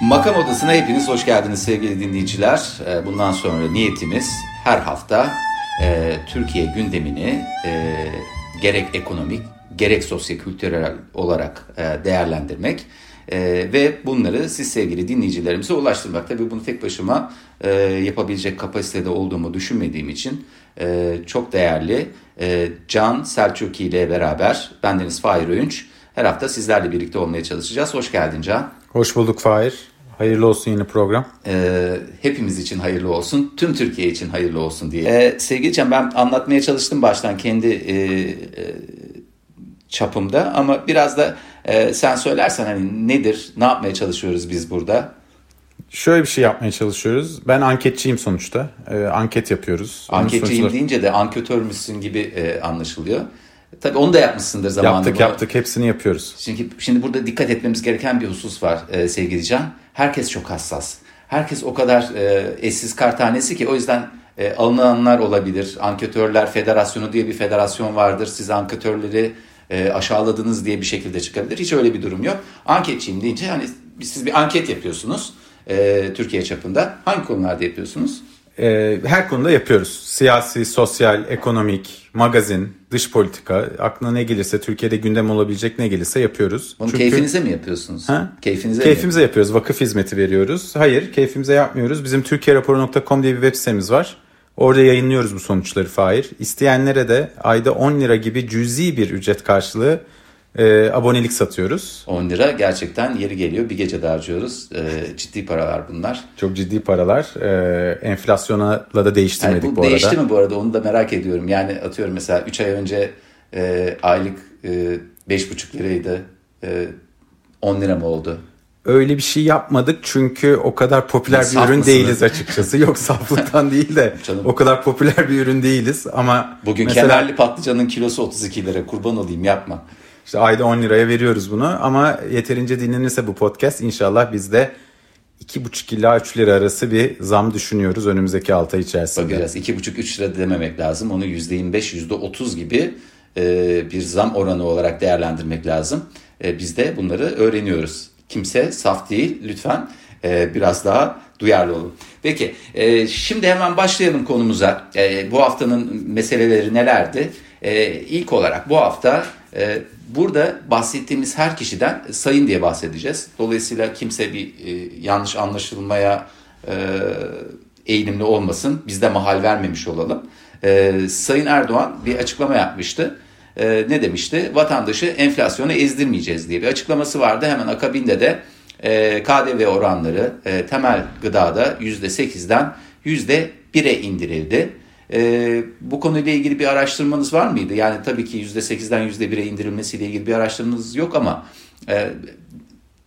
Makam Odası'na hepiniz hoş geldiniz sevgili dinleyiciler. Ee, bundan sonra niyetimiz her hafta e, Türkiye gündemini e, gerek ekonomik gerek sosyokültürel olarak e, değerlendirmek ve bunları siz sevgili dinleyicilerimize ulaştırmak. Tabii bunu tek başıma yapabilecek kapasitede olduğumu düşünmediğim için çok değerli Can Selçuk ile beraber bendeniz Fahir Öğünç her hafta sizlerle birlikte olmaya çalışacağız. Hoş geldin Can. Hoş bulduk Fahir. Hayırlı olsun yeni program. Ee, hepimiz için hayırlı olsun, tüm Türkiye için hayırlı olsun diye. Ee, sevgili Can ben anlatmaya çalıştım baştan kendi e, e, çapımda ama biraz da e, sen söylersen hani nedir, ne yapmaya çalışıyoruz biz burada? Şöyle bir şey yapmaya çalışıyoruz. Ben anketçiyim sonuçta. Ee, anket yapıyoruz. Anketçiyim sonuçları... deyince de anketör müsün gibi e, anlaşılıyor. Tabii onu da yapmışsındır zamanında. Yaptık yaptık hepsini yapıyoruz. Çünkü şimdi burada dikkat etmemiz gereken bir husus var e, sevgili Can. Herkes çok hassas. Herkes o kadar e, eşsiz kar tanesi ki o yüzden e, alınanlar olabilir. Anketörler Federasyonu diye bir federasyon vardır. Siz anketörleri e, aşağıladınız diye bir şekilde çıkabilir. Hiç öyle bir durum yok. Anketçiyim deyince hani siz bir anket yapıyorsunuz e, Türkiye çapında. Hangi konularda yapıyorsunuz? E, her konuda yapıyoruz. Siyasi, sosyal, ekonomik, magazin, dış politika, aklına ne gelirse, Türkiye'de gündem olabilecek ne gelirse yapıyoruz. Bunu Çünkü, keyfinize mi yapıyorsunuz? Ha? Keyfinize, keyfimize mi yapıyoruz. Vakıf hizmeti veriyoruz. Hayır, keyfimize yapmıyoruz. Bizim türkiyeraporu.com diye bir web sitemiz var. Orada yayınlıyoruz bu sonuçları Fahir. İsteyenlere de ayda 10 lira gibi cüzi bir ücret karşılığı e, abonelik satıyoruz. 10 lira gerçekten yeri geliyor. Bir gece harcıyoruz. E, ciddi paralar bunlar. Çok ciddi paralar. E, enflasyonla da değiştirmedik yani bu, bu arada. Değişti mi bu arada onu da merak ediyorum. Yani atıyorum mesela 3 ay önce e, aylık e, 5,5 liraydı. E, 10 lira mı oldu? Öyle bir şey yapmadık çünkü o kadar popüler bir ürün değiliz açıkçası. Yok saflıktan değil de Canım. o kadar popüler bir ürün değiliz ama Bugün mesela... kemerli patlıcanın kilosu 32 lira kurban olayım yapma. İşte ayda 10 liraya veriyoruz bunu ama yeterince dinlenirse bu podcast inşallah biz de 2,5 ila 3 lira arası bir zam düşünüyoruz önümüzdeki 6 ay içerisinde. Bakacağız 2,5-3 lira dememek lazım onu %25 %30 gibi e, bir zam oranı olarak değerlendirmek lazım. E, biz de bunları öğreniyoruz. Kimse saf değil lütfen e, biraz daha duyarlı olun. Peki şimdi hemen başlayalım konumuza. Bu haftanın meseleleri nelerdi? İlk olarak bu hafta burada bahsettiğimiz her kişiden sayın diye bahsedeceğiz. Dolayısıyla kimse bir e, yanlış anlaşılmaya e, eğilimli olmasın. Biz de mahal vermemiş olalım. E, sayın Erdoğan bir açıklama yapmıştı. E, ne demişti? Vatandaşı enflasyona ezdirmeyeceğiz diye bir açıklaması vardı. Hemen akabinde de e, KDV oranları temel gıdada %8'den %1'e indirildi. E, bu konuyla ilgili bir araştırmanız var mıydı? Yani tabii ki %8'den %1'e indirilmesiyle ilgili bir araştırmanız yok ama e,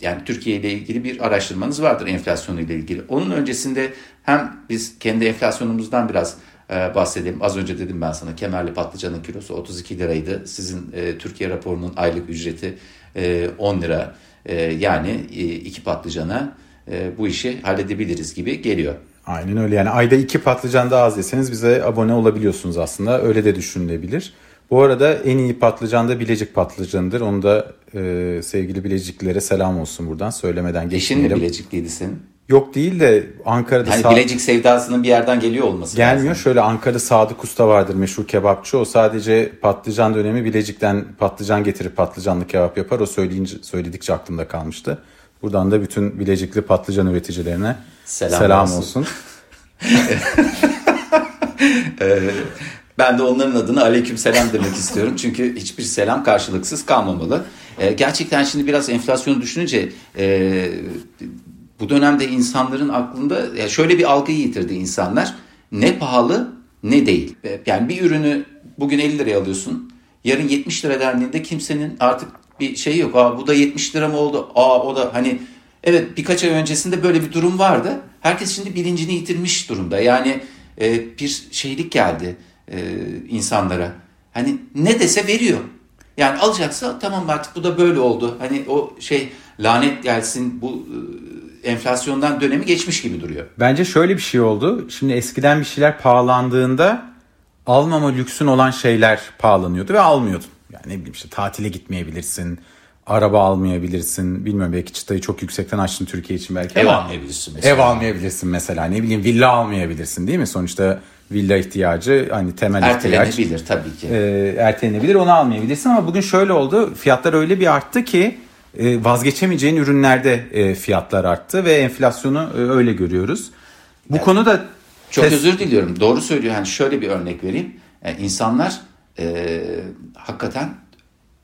yani Türkiye ile ilgili bir araştırmanız vardır enflasyonu ile ilgili. Onun öncesinde hem biz kendi enflasyonumuzdan biraz e, bahsedelim. Az önce dedim ben sana kemerli patlıcanın kilosu 32 liraydı. Sizin e, Türkiye raporunun aylık ücreti e, 10 lira. E, yani e, iki patlıcana e, bu işi halledebiliriz gibi geliyor. Aynen öyle yani ayda iki patlıcan daha az yeseniz bize abone olabiliyorsunuz aslında öyle de düşünülebilir. Bu arada en iyi patlıcan da Bilecik patlıcanıdır. Onu da e, sevgili Bileciklilere selam olsun buradan söylemeden geçmeyelim. Eşin mi Bilecikliydi senin? Yok değil de Ankara'da... Sa- Bilecik sevdasının bir yerden geliyor olması Gelmiyor. Lazım. Şöyle Ankara'da Sadık Usta vardır meşhur kebapçı. O sadece patlıcan dönemi Bilecik'ten patlıcan getirip patlıcanlı kebap yapar. O söyleyince, söyledikçe aklımda kalmıştı. Buradan da bütün Bilecikli patlıcan üreticilerine selam, selam olsun. olsun. Ee, ben de onların adına aleyküm selam demek istiyorum. Çünkü hiçbir selam karşılıksız kalmamalı. Ee, gerçekten şimdi biraz enflasyonu düşününce e, bu dönemde insanların aklında şöyle bir algıyı yitirdi insanlar. Ne pahalı ne değil. Yani bir ürünü bugün 50 liraya alıyorsun. Yarın 70 lira dendiğinde kimsenin artık bir şey yok. Aa bu da 70 lira mı oldu? Aa o da hani evet birkaç ay öncesinde böyle bir durum vardı. Herkes şimdi bilincini yitirmiş durumda. Yani e, bir şeylik geldi e, insanlara. Hani ne dese veriyor. Yani alacaksa tamam artık bu da böyle oldu. Hani o şey lanet gelsin bu e, enflasyondan dönemi geçmiş gibi duruyor. Bence şöyle bir şey oldu. Şimdi eskiden bir şeyler pahalandığında almama lüksün olan şeyler pahalanıyordu ve almıyordun. Yani ne bileyim işte tatile gitmeyebilirsin. araba almayabilirsin. Bilmiyorum belki çıtayı çok yüksekten açtın Türkiye için belki Ev almayabilirsin mesela. ev almayabilirsin mesela. Ne bileyim villa almayabilirsin değil mi? Sonuçta villa ihtiyacı hani temel ihtiyaç. Ertelenebilir tabii ki. e, ertelenebilir onu almayabilirsin ama bugün şöyle oldu fiyatlar öyle bir arttı ki e, vazgeçemeyeceğin ürünlerde e, fiyatlar arttı ve enflasyonu e, öyle görüyoruz. Bu konuda Çok özür diliyorum. Doğru söylüyor. Yani şöyle bir örnek vereyim. Yani insanlar e, hakikaten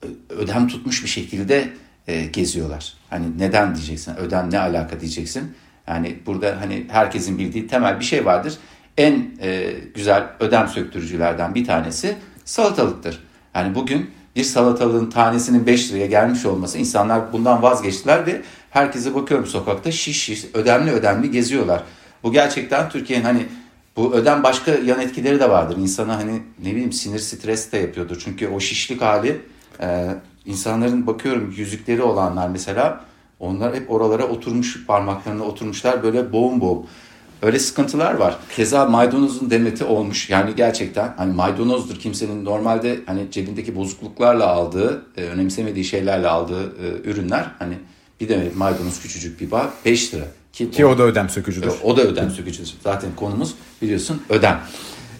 ö- ödem tutmuş bir şekilde e, geziyorlar. Hani neden diyeceksin? Ödem ne alaka diyeceksin? Yani burada hani herkesin bildiği temel bir şey vardır. En e, güzel ödem söktürücülerden bir tanesi salatalıktır. Yani bugün bir salatalığın tanesinin 5 liraya gelmiş olması insanlar bundan vazgeçtiler ve herkese bakıyorum sokakta şiş şiş ödemli ödemli geziyorlar. Bu gerçekten Türkiye'nin hani bu ödem başka yan etkileri de vardır. İnsana hani ne bileyim sinir stres de yapıyordur. Çünkü o şişlik hali e, insanların bakıyorum yüzükleri olanlar mesela onlar hep oralara oturmuş parmaklarına oturmuşlar böyle boğum boğum. Öyle sıkıntılar var. Keza maydanozun demeti olmuş. Yani gerçekten hani maydanozdur kimsenin normalde hani cebindeki bozukluklarla aldığı, e, önemsemediği şeylerle aldığı e, ürünler hani bir de maydanoz küçücük bir bağ 5 lira. Ki, ki o da ödem sökücüdür. o da ödem sökücüsü. Zaten konumuz biliyorsun ödem.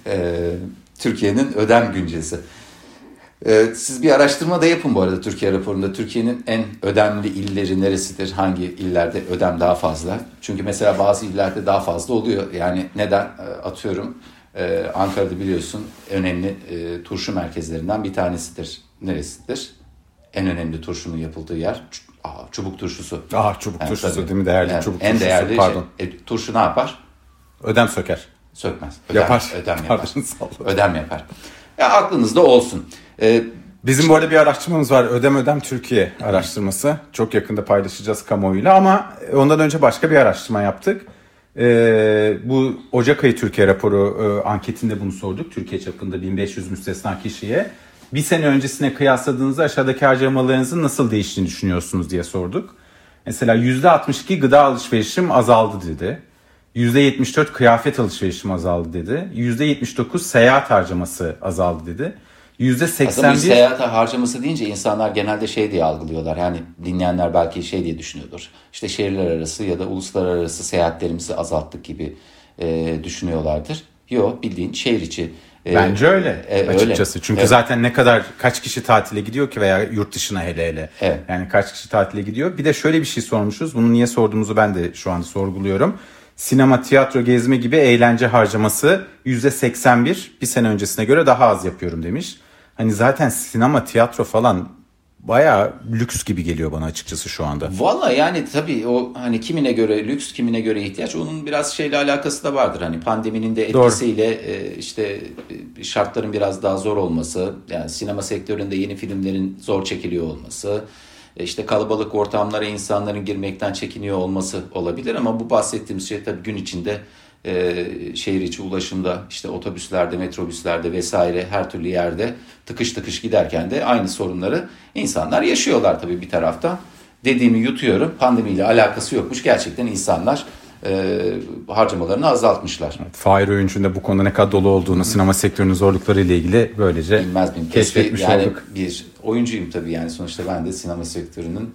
Ee, Türkiye'nin ödem güncesi. Ee, siz bir araştırma da yapın bu arada Türkiye raporunda. Türkiye'nin en ödemli illeri neresidir? Hangi illerde ödem daha fazla? Çünkü mesela bazı illerde daha fazla oluyor. Yani neden? Ee, Atıyorum e, Ankara'da biliyorsun önemli e, turşu merkezlerinden bir tanesidir. Neresidir? En önemli turşunun yapıldığı yer Aa, çubuk turşusu. Ah çubuk Yani turşusu tabii. değil mi? Değerli Yani çubuk en turşusu. değerli Pardon. şey. E, turşu ne yapar? Ödem söker. Sökmez. Ödem, Yapar. Ödem yapar. Pardon, sağ olun. ödem yapar. Ya aklınızda olsun. Ee, Bizim bu arada bir araştırmamız var. Ödem Ödem Türkiye araştırması. Çok yakında paylaşacağız kamuoyuyla ama ondan önce başka bir araştırma yaptık. Ee, bu Ocak ayı Türkiye raporu e, anketinde bunu sorduk. Türkiye çapında 1500 müstesna kişiye. Bir sene öncesine kıyasladığınızda aşağıdaki harcamalarınızın nasıl değiştiğini düşünüyorsunuz diye sorduk. Mesela %62 gıda alışverişim azaldı dedi. %74 kıyafet alışverişim azaldı dedi. %79 seyahat harcaması azaldı dedi. aslında bir %81 seyahate harcaması deyince insanlar genelde şey diye algılıyorlar. Yani dinleyenler belki şey diye düşünüyordur. İşte şehirler arası ya da uluslararası seyahatlerimizi azalttık gibi e, düşünüyorlardır. Yok bildiğin şehir içi. E, Bence öyle e, öyle. açıkçası. Çünkü Evet. zaten ne kadar kaç kişi tatile gidiyor ki veya yurt dışına hele hele. Evet. Yani kaç kişi tatile gidiyor. Bir de şöyle bir şey sormuşuz. Bunu niye sorduğumuzu ben de şu an sorguluyorum. Sinema, tiyatro, gezme gibi eğlence harcaması %81 bir sene öncesine göre daha az yapıyorum demiş. Hani zaten sinema, tiyatro falan bayağı lüks gibi geliyor bana açıkçası şu anda. Valla yani tabii o hani kimine göre lüks kimine göre ihtiyaç onun biraz şeyle alakası da vardır. Hani pandeminin de etkisiyle e, işte e, şartların biraz daha zor olması yani sinema sektöründe yeni filmlerin zor çekiliyor olması e, işte kalabalık ortamlara insanların girmekten çekiniyor olması olabilir ama bu bahsettiğimiz şey tabii gün içinde e, şehir içi ulaşımda işte otobüslerde, metrobüslerde vesaire her türlü yerde tıkış tıkış giderken de aynı sorunları insanlar yaşıyorlar tabii bir taraftan. Dediğimi yutuyorum. Pandemiyle alakası yokmuş. Gerçekten insanlar e, harcamalarını azaltmışlar. Fahir Öğünç'ün de bu konuda ne kadar dolu olduğunu, sinema sektörünün zorlukları ile ilgili böylece Bilmez miyim? Keşfetmiş yani olduk. bir oyuncuyum tabii yani sonuçta ben de sinema sektörünün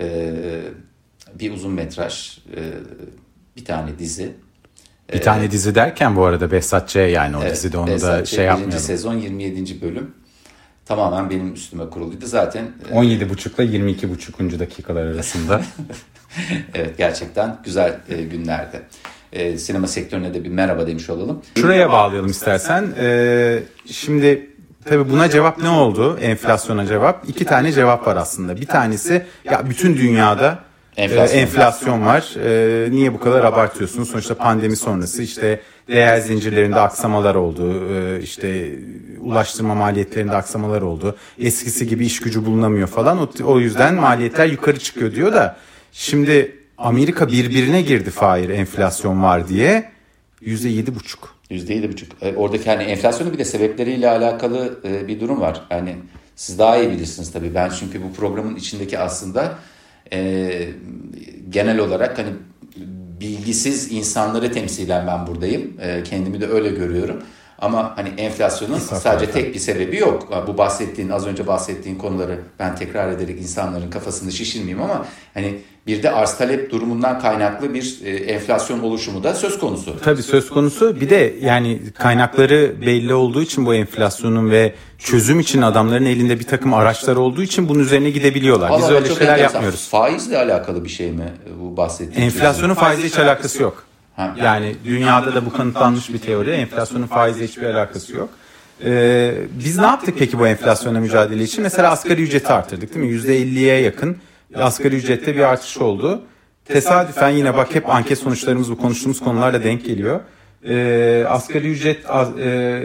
e, bir uzun metraj, e, bir tane dizi. Bir tane dizi derken bu arada Behzat Ç. yani o Evet, dizide onu da Behzat Ç. şey yapmayalım. sezon 27. bölüm tamamen benim üstüme kuruluydu. Zaten e, 17.5 ile 22.5. dakikalar arasında. evet gerçekten güzel e, günlerdi. E, sinema sektörüne de bir merhaba demiş olalım. Şuraya bağlayalım istersen. Ee, şimdi tabii buna cevap ne oldu? Enflasyona cevap. İki tane cevap var aslında. Bir tanesi ya bütün dünyada Enflasyon. enflasyon, enflasyon var. Ee, niye bu kadar abartıyorsunuz? Sonuçta pandemi sonrası işte değer zincirlerinde aksamalar oldu. Ee, işte ulaştırma maliyetlerinde aksamalar oldu. Eskisi gibi iş gücü bulunamıyor falan. O, o yüzden maliyetler yukarı çıkıyor diyor da şimdi Amerika birbirine girdi Fahir enflasyon var diye. Yüzde yedi buçuk. %7,5. E, Oradaki hani enflasyonun bir de sebepleriyle alakalı e, bir durum var. Hani siz daha iyi bilirsiniz tabii. Ben çünkü bu programın içindeki aslında e, genel olarak hani bilgisiz insanları temsilen ben buradayım. E, kendimi de öyle görüyorum. Ama hani enflasyonun İsaf sadece zaten. tek bir sebebi yok. Bu bahsettiğin az önce bahsettiğin konuları ben tekrar ederek insanların kafasını şişirmeyeyim ama hani bir de arz talep durumundan kaynaklı bir e, enflasyon oluşumu da söz konusu. Tabii söz konusu. Bir de yani kaynakları belli olduğu için bu enflasyonun ve çözüm için adamların elinde bir takım araçlar olduğu için bunun üzerine gidebiliyorlar. Biz Vallahi öyle çok şeyler enteresan. yapmıyoruz. Faizle alakalı bir şey mi bu bahsettiğin? Enflasyonun faizle hiç alakası yok. Ha. Yani dünyada da bu kanıtlanmış bir teori. Enflasyonun faizle hiçbir alakası yok. Ee, biz ne yaptık peki bu enflasyona mücadele için? Mesela asgari ücreti arttırdık değil mi? %50'ye yakın asgari ücrette bir artış oldu. Tesadüfen yine bak hep anket sonuçlarımız bu konuştuğumuz konularla denk geliyor. Ee, asgari ücret e,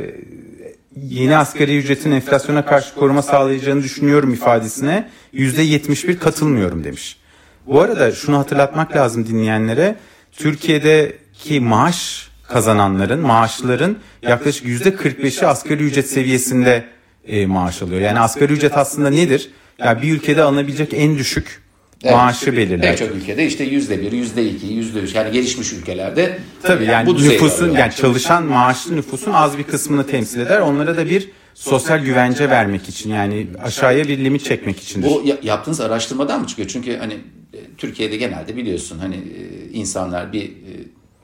yeni asgari ücretin enflasyona karşı koruma sağlayacağını düşünüyorum ifadesine %71 katılmıyorum demiş. Bu arada şunu hatırlatmak lazım dinleyenlere. Türkiye'deki maaş kazananların, maaşların yaklaşık %45'i asgari ücret seviyesinde e, maaş alıyor. Yani asgari ücret aslında nedir? Yani bir ülkede alınabilecek en düşük Evet. maaşı belirler. Pek çok ülkede işte yüzde bir, yüzde iki, yüzde üç yani gelişmiş ülkelerde Tabii yani bu düzeyde nüfusun alıyor. yani çalışan maaşlı nüfusun az bir kısmını temsil eder. Onlara da bir sosyal güvence vermek için yani aşağıya bir limit çekmek içindir. Bu ya- yaptığınız araştırmadan mı çıkıyor? Çünkü hani Türkiye'de genelde biliyorsun hani e, insanlar bir e,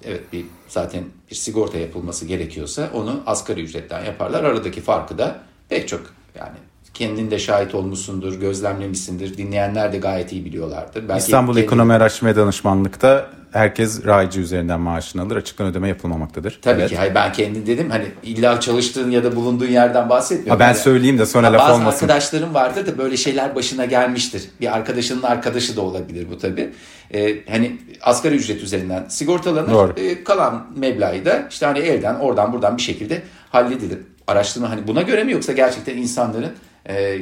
evet bir zaten bir sigorta yapılması gerekiyorsa onu asgari ücretten yaparlar. Aradaki farkı da pek çok yani kendin de şahit olmuşsundur, gözlemlemişsindir. Dinleyenler de gayet iyi biliyorlardır. Belki İstanbul kendin- Ekonomi Araştırma Danışmanlık'ta herkes raycı üzerinden maaşını alır. Açıktan ödeme yapılmamaktadır. Tabii Evet. ki. Hayır, ben kendim dedim hani illa çalıştığın ya da bulunduğun yerden bahsetmiyorum. Ha, ben Hani- söyleyeyim de sonra Ha, laf Bazı olmasın. arkadaşlarım vardır da böyle şeyler başına gelmiştir. Bir arkadaşının arkadaşı da olabilir bu tabii. Ee, hani asgari ücret üzerinden sigortalanır. Doğru. Ee, kalan meblağı da işte hani elden oradan buradan bir şekilde halledilir. Araştırma hani buna göre mi yoksa gerçekten insanların e,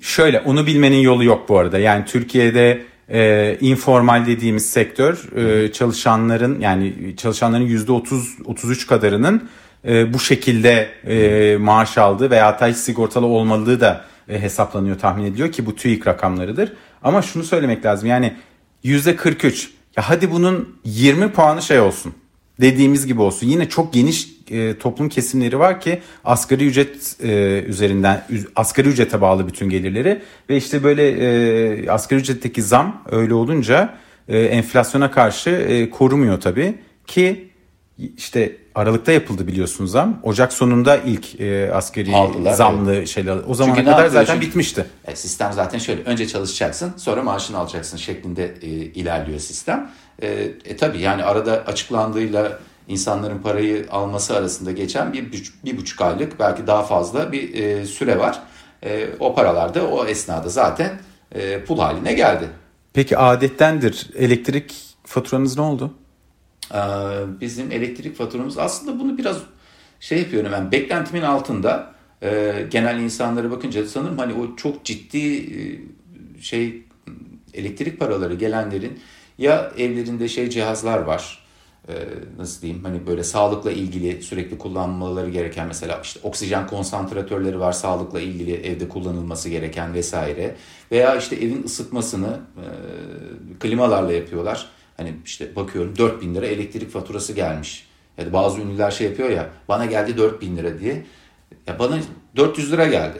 Şöyle onu bilmenin yolu yok bu arada. Yani Türkiye'de e, informal dediğimiz sektör e, çalışanların yani çalışanların yüzde 30 33 kadarının e, bu şekilde e, maaş aldığı veya hatta hiç sigortalı olmadığı da e, hesaplanıyor tahmin ediliyor ki bu TÜİK rakamlarıdır. Ama şunu söylemek lazım yani yüzde 43 ya hadi bunun 20 puanı şey olsun dediğimiz gibi olsun. Yine çok geniş e, toplum kesimleri var ki asgari ücret e, üzerinden üz- asgari ücrete bağlı bütün gelirleri ve işte böyle e, asgari ücretteki zam öyle olunca e, enflasyona karşı e, korumuyor tabii ki işte Aralık'ta yapıldı biliyorsunuz zam. Ocak sonunda ilk e, asgari Aldılar, zamlı şeyler. O zamana Çünkü kadar zaten Çünkü- bitmişti. E, sistem zaten şöyle önce çalışacaksın sonra maaşını alacaksın şeklinde e, ilerliyor sistem. E, e tabi yani arada açıklandığıyla insanların parayı alması arasında geçen bir, bir, buçuk aylık belki daha fazla bir e, süre var. E, o paralar da o esnada zaten e, pul haline geldi. Peki adettendir elektrik faturanız ne oldu? Ee, bizim elektrik faturamız aslında bunu biraz şey yapıyorum ben beklentimin altında Ee, genel insanlara bakınca sanırım hani o çok ciddi e, şey elektrik paraları gelenlerin ya evlerinde şey cihazlar var Ee, nasıl diyeyim hani böyle sağlıkla ilgili sürekli kullanmaları gereken mesela işte oksijen konsantratörleri var sağlıkla ilgili evde kullanılması gereken vesaire veya işte evin ısıtmasını e, klimalarla yapıyorlar. Hani işte bakıyorum 4000 lira elektrik faturası gelmiş. Ya da bazı ünlüler şey yapıyor ya bana geldi 4000 lira diye. Ya bana 400 lira geldi.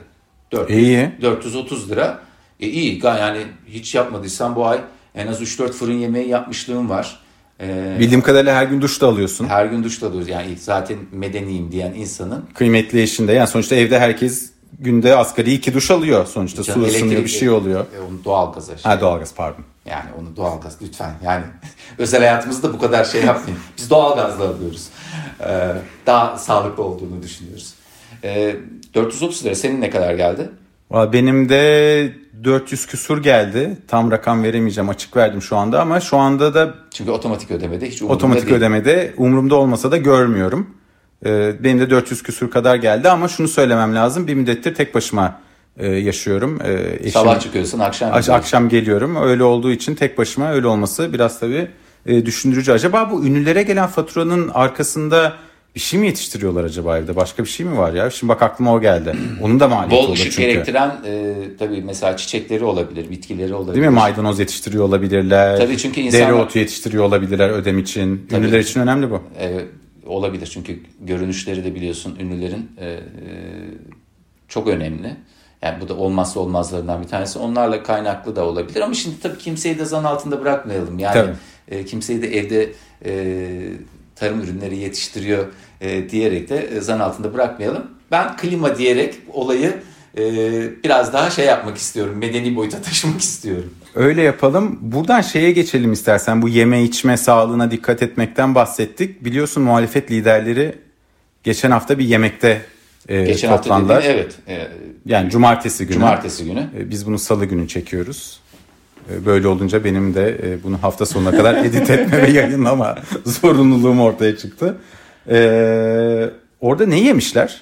400, İyi. 430 lira. E iyi yani hiç yapmadıysam bu ay en az 3-4 fırın yemeği yapmışlığım var. Ee, Bildiğim kadarıyla her gün duş da alıyorsun. her gün duşta alıyoruz. Yani zaten medeniyim diyen insanın kıymetli eşinde. Yani sonuçta evde herkes günde asgari iki duş alıyor sonuçta. Su Canım, ısınıyor bir şey oluyor. E, onu doğalgaza şey. Ha doğalgaz pardon. Yani onu doğalgaz lütfen yani özel hayatımızda bu kadar şey yapmayın. Biz doğalgazla alıyoruz. Ee, daha sağlıklı olduğunu düşünüyoruz. Ee, 430 lira senin ne kadar geldi? Benim de 400 küsur geldi. Tam rakam veremeyeceğim açık verdim şu anda ama şu anda da Çünkü otomatik ödemede hiç umurumda otomatik değil. ödemede umurumda olmasa da görmüyorum. Ee, benim de 400 küsur kadar geldi ama şunu söylemem lazım. Bir müddettir tek başıma e, yaşıyorum. Ee, eşim- Sabah çıkıyorsun akşam Ak- gidiyorsun. akşam geliyorum. Öyle olduğu için tek başıma öyle olması biraz tabii e, düşündürücü. Acaba bu ünlülere gelen faturanın arkasında bir şey mi yetiştiriyorlar acaba evde? Başka bir şey mi var ya? Şimdi bak aklıma o geldi. Onun da maliyeti Bol olur çünkü. gerektiren e, tabii mesela çiçekleri olabilir, bitkileri olabilir. Değil mi? Maydanoz yetiştiriyor olabilirler. Tabii çünkü insanlar- Dereotu yetiştiriyor olabilirler ödem için. Ünlüler için önemli bu. E, olabilir. Çünkü görünüşleri de biliyorsun ünlülerin e, e, çok önemli. Yani bu da olmazsa olmazlarından bir tanesi. Onlarla kaynaklı da olabilir ama şimdi tabii kimseyi de zan altında bırakmayalım. Yani e, kimseyi de evde e, tarım ürünleri yetiştiriyor e, diyerek de e, zan altında bırakmayalım. Ben klima diyerek olayı e, biraz daha şey yapmak istiyorum. Medeni boyuta taşımak istiyorum. Öyle yapalım. Buradan şeye geçelim istersen. Bu yeme içme sağlığına dikkat etmekten bahsettik. Biliyorsun muhalefet liderleri geçen hafta bir yemekte e, geçen toplandılar. Hafta dediğin, evet. E, yani cumartesi günü. Cumartesi günü. E, biz bunu salı günü çekiyoruz. E, böyle olunca benim de e, bunu hafta sonuna kadar edit etme ve yayınlama zorunluluğum ortaya çıktı. E, orada ne yemişler?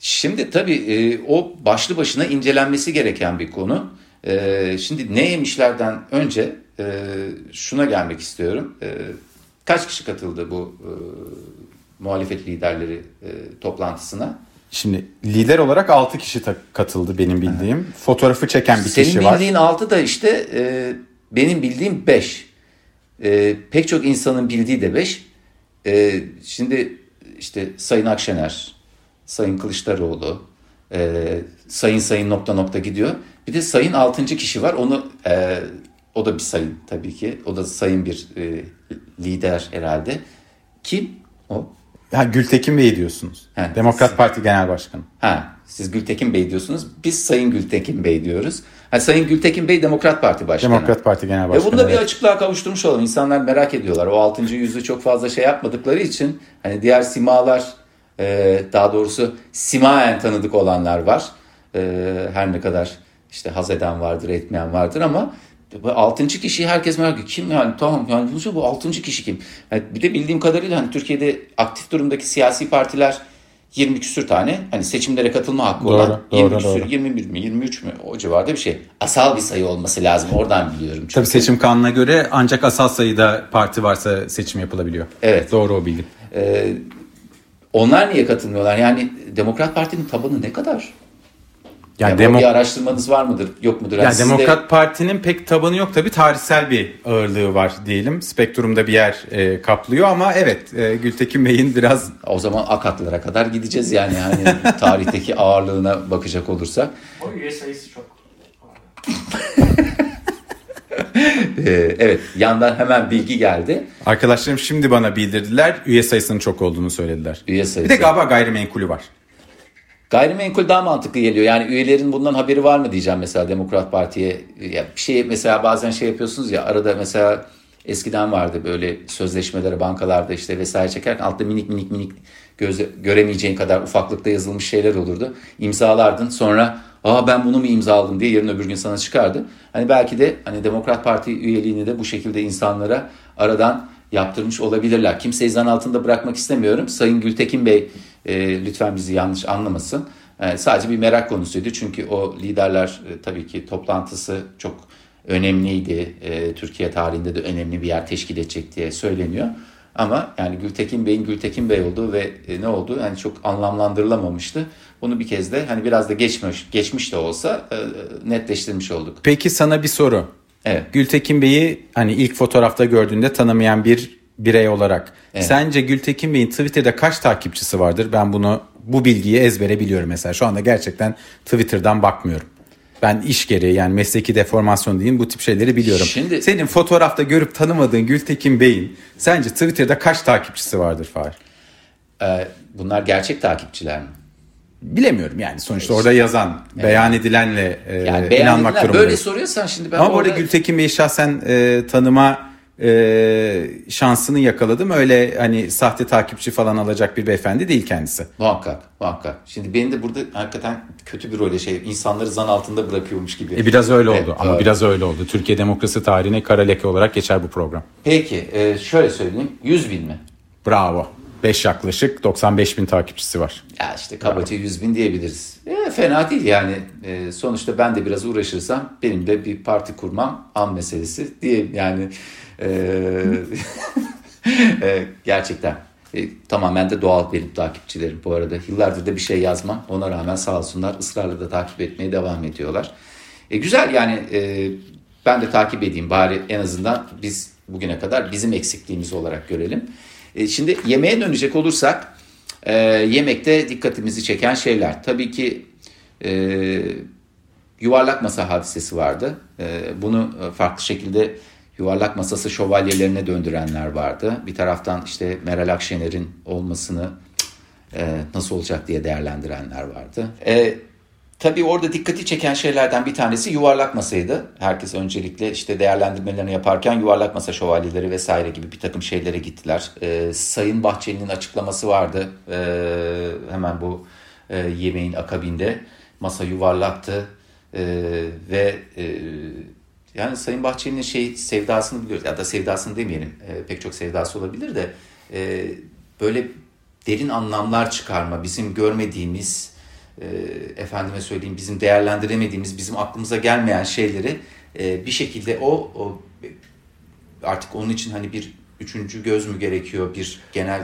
Şimdi tabii e, o başlı başına incelenmesi gereken bir konu. Şimdi ne yemişlerden önce şuna gelmek istiyorum. Kaç kişi katıldı bu e, muhalefet liderleri toplantısına? Şimdi lider olarak 6 kişi katıldı benim bildiğim. Ha. Fotoğrafı çeken bir Senin kişi var. Senin bildiğin 6 da işte e, benim bildiğim 5. E, pek çok insanın bildiği de 5. E, şimdi işte Sayın Akşener, Sayın Kılıçdaroğlu, e, Sayın Sayın nokta nokta gidiyor. Bir de Sayın 6. kişi var. Onu e, o da bir sayın tabii ki. O da sayın bir e, lider herhalde. Kim o? Ha, Gültekin Bey diyorsunuz. Ha, Demokrat siz, Parti Genel Başkanı. Ha, siz Gültekin Bey diyorsunuz. Biz Sayın Gültekin Bey diyoruz. Ha, Sayın Gültekin Bey Demokrat Parti Başkanı. Demokrat Parti Genel Başkanı. E bunu da bir açıklığa kavuşturmuş olalım. İnsanlar merak ediyorlar. O altıncı yüzü çok fazla şey yapmadıkları için hani diğer simalar e, daha doğrusu simayen tanıdık olanlar var. E, her ne kadar işte haz eden vardır, etmeyen vardır ama bu altıncı kişi herkes merak ediyor. Kim yani tamam yani bu, bu altıncı kişi kim? Yani bir de bildiğim kadarıyla hani Türkiye'de aktif durumdaki siyasi partiler 20 küsür tane hani seçimlere katılma hakkı doğru, olan doğru, 20 küsür, doğru. 21 mi 23 mü o civarda bir şey. Asal bir sayı olması lazım oradan biliyorum. Çünkü. Tabii seçim kanuna göre ancak asal sayıda parti varsa seçim yapılabiliyor. Evet. Doğru o bilgi. Ee, onlar niye katılmıyorlar? Yani Demokrat Parti'nin tabanı ne kadar? Yani, yani demo... bir araştırmanız var mıdır, yok mudur? Yani, yani Demokrat de... Parti'nin pek tabanı yok tabii tarihsel bir ağırlığı var diyelim. Spektrumda bir yer e, kaplıyor ama evet e, Gültekin Bey'in biraz... O zaman akatlara kadar gideceğiz yani yani tarihteki ağırlığına bakacak olursak. O üye sayısı çok. Ee, evet yandan hemen bilgi geldi. Arkadaşlarım şimdi bana bildirdiler üye sayısının çok olduğunu söylediler. Üye sayısı. Bir de galiba gayrimenkulü var. Gayrimenkul daha mantıklı geliyor. Yani üyelerin bundan haberi var mı diyeceğim mesela Demokrat Parti'ye. Ya bir şey mesela bazen şey yapıyorsunuz ya arada mesela eskiden vardı böyle sözleşmeleri bankalarda işte vesaire çekerken altta minik minik minik göze, göremeyeceğin kadar ufaklıkta yazılmış şeyler olurdu. İmzalardın sonra aa ben bunu mu imzaladım diye yarın öbür gün sana çıkardı. Hani belki de hani Demokrat Parti üyeliğini de bu şekilde insanlara aradan yaptırmış olabilirler. Kimseyi zan altında bırakmak istemiyorum. Sayın Gültekin Bey e, lütfen bizi yanlış anlamasın. E, sadece bir merak konusuydu. Çünkü o liderler e, tabii ki toplantısı çok önemliydi. E, Türkiye tarihinde de önemli bir yer teşkil edecek diye söyleniyor. Ama yani Gültekin Bey'in Gültekin Bey olduğu ve e, ne oldu yani çok anlamlandırılamamıştı. Bunu bir kez de hani biraz da geçmiş geçmiş de olsa e, netleştirmiş olduk. Peki sana bir soru. Evet. Gültekin Bey'i hani ilk fotoğrafta gördüğünde tanımayan bir birey olarak evet. sence Gültekin Bey'in Twitter'da kaç takipçisi vardır? Ben bunu bu bilgiyi ezbere biliyorum mesela. Şu anda gerçekten Twitter'dan bakmıyorum. Ben iş gereği yani mesleki deformasyon diyeyim bu tip şeyleri biliyorum. Şimdi, Senin fotoğrafta görüp tanımadığın Gültekin Bey'in sence Twitter'da kaç takipçisi vardır Fahir? Ee, bunlar gerçek takipçiler mi? Bilemiyorum yani sonuçta orada yazan, evet. beyan edilenle e, yani inanmak durumundayız. Böyle soruyorsan şimdi ben Ama orada... bu arada Gültekin Bey'i şahsen e, tanıma e, şansını yakaladım. Öyle hani sahte takipçi falan alacak bir beyefendi değil kendisi. Muhakkak, muhakkak. Şimdi benim de burada hakikaten kötü bir role şey insanları zan altında bırakıyormuş gibi. E biraz öyle oldu evet, ama öyle. biraz öyle oldu. Türkiye demokrasi tarihine kara leke olarak geçer bu program. Peki e, şöyle söyleyeyim 100 bin mi? Bravo. 5 yaklaşık 95 bin takipçisi var. Ya işte kabaca 100 bin diyebiliriz. E, fena değil yani. E, sonuçta ben de biraz uğraşırsam benim de bir parti kurmam an meselesi diye yani e, e, gerçekten e, tamamen de doğal benim takipçilerim bu arada. Yıllardır da bir şey yazmam. Ona rağmen sağ olsunlar ısrarla da takip etmeye devam ediyorlar. E, güzel yani e, ben de takip edeyim bari en azından biz bugüne kadar bizim eksikliğimiz olarak görelim. E, şimdi yemeğe dönecek olursak e, yemekte dikkatimizi çeken şeyler. Tabii ki e, yuvarlak masa hadisesi vardı. E, bunu farklı şekilde yuvarlak masası şövalyelerine döndürenler vardı. Bir taraftan işte Meral Akşener'in olmasını e, nasıl olacak diye değerlendirenler vardı. E, tabii orada dikkati çeken şeylerden bir tanesi yuvarlak masaydı. Herkes öncelikle işte değerlendirmelerini yaparken yuvarlak masa şövalyeleri vesaire gibi bir takım şeylere gittiler. E, Sayın Bahçeli'nin açıklaması vardı e, hemen bu e, yemeğin akabinde. Masa yuvarlaktı e, ve e, yani Sayın Bahçeli'nin şey sevdasını biliyoruz ya da sevdasını demeyelim e, pek çok sevdası olabilir de e, böyle derin anlamlar çıkarma bizim görmediğimiz e, efendime söyleyeyim bizim değerlendiremediğimiz bizim aklımıza gelmeyen şeyleri e, bir şekilde o, o artık onun için hani bir üçüncü göz mü gerekiyor bir genel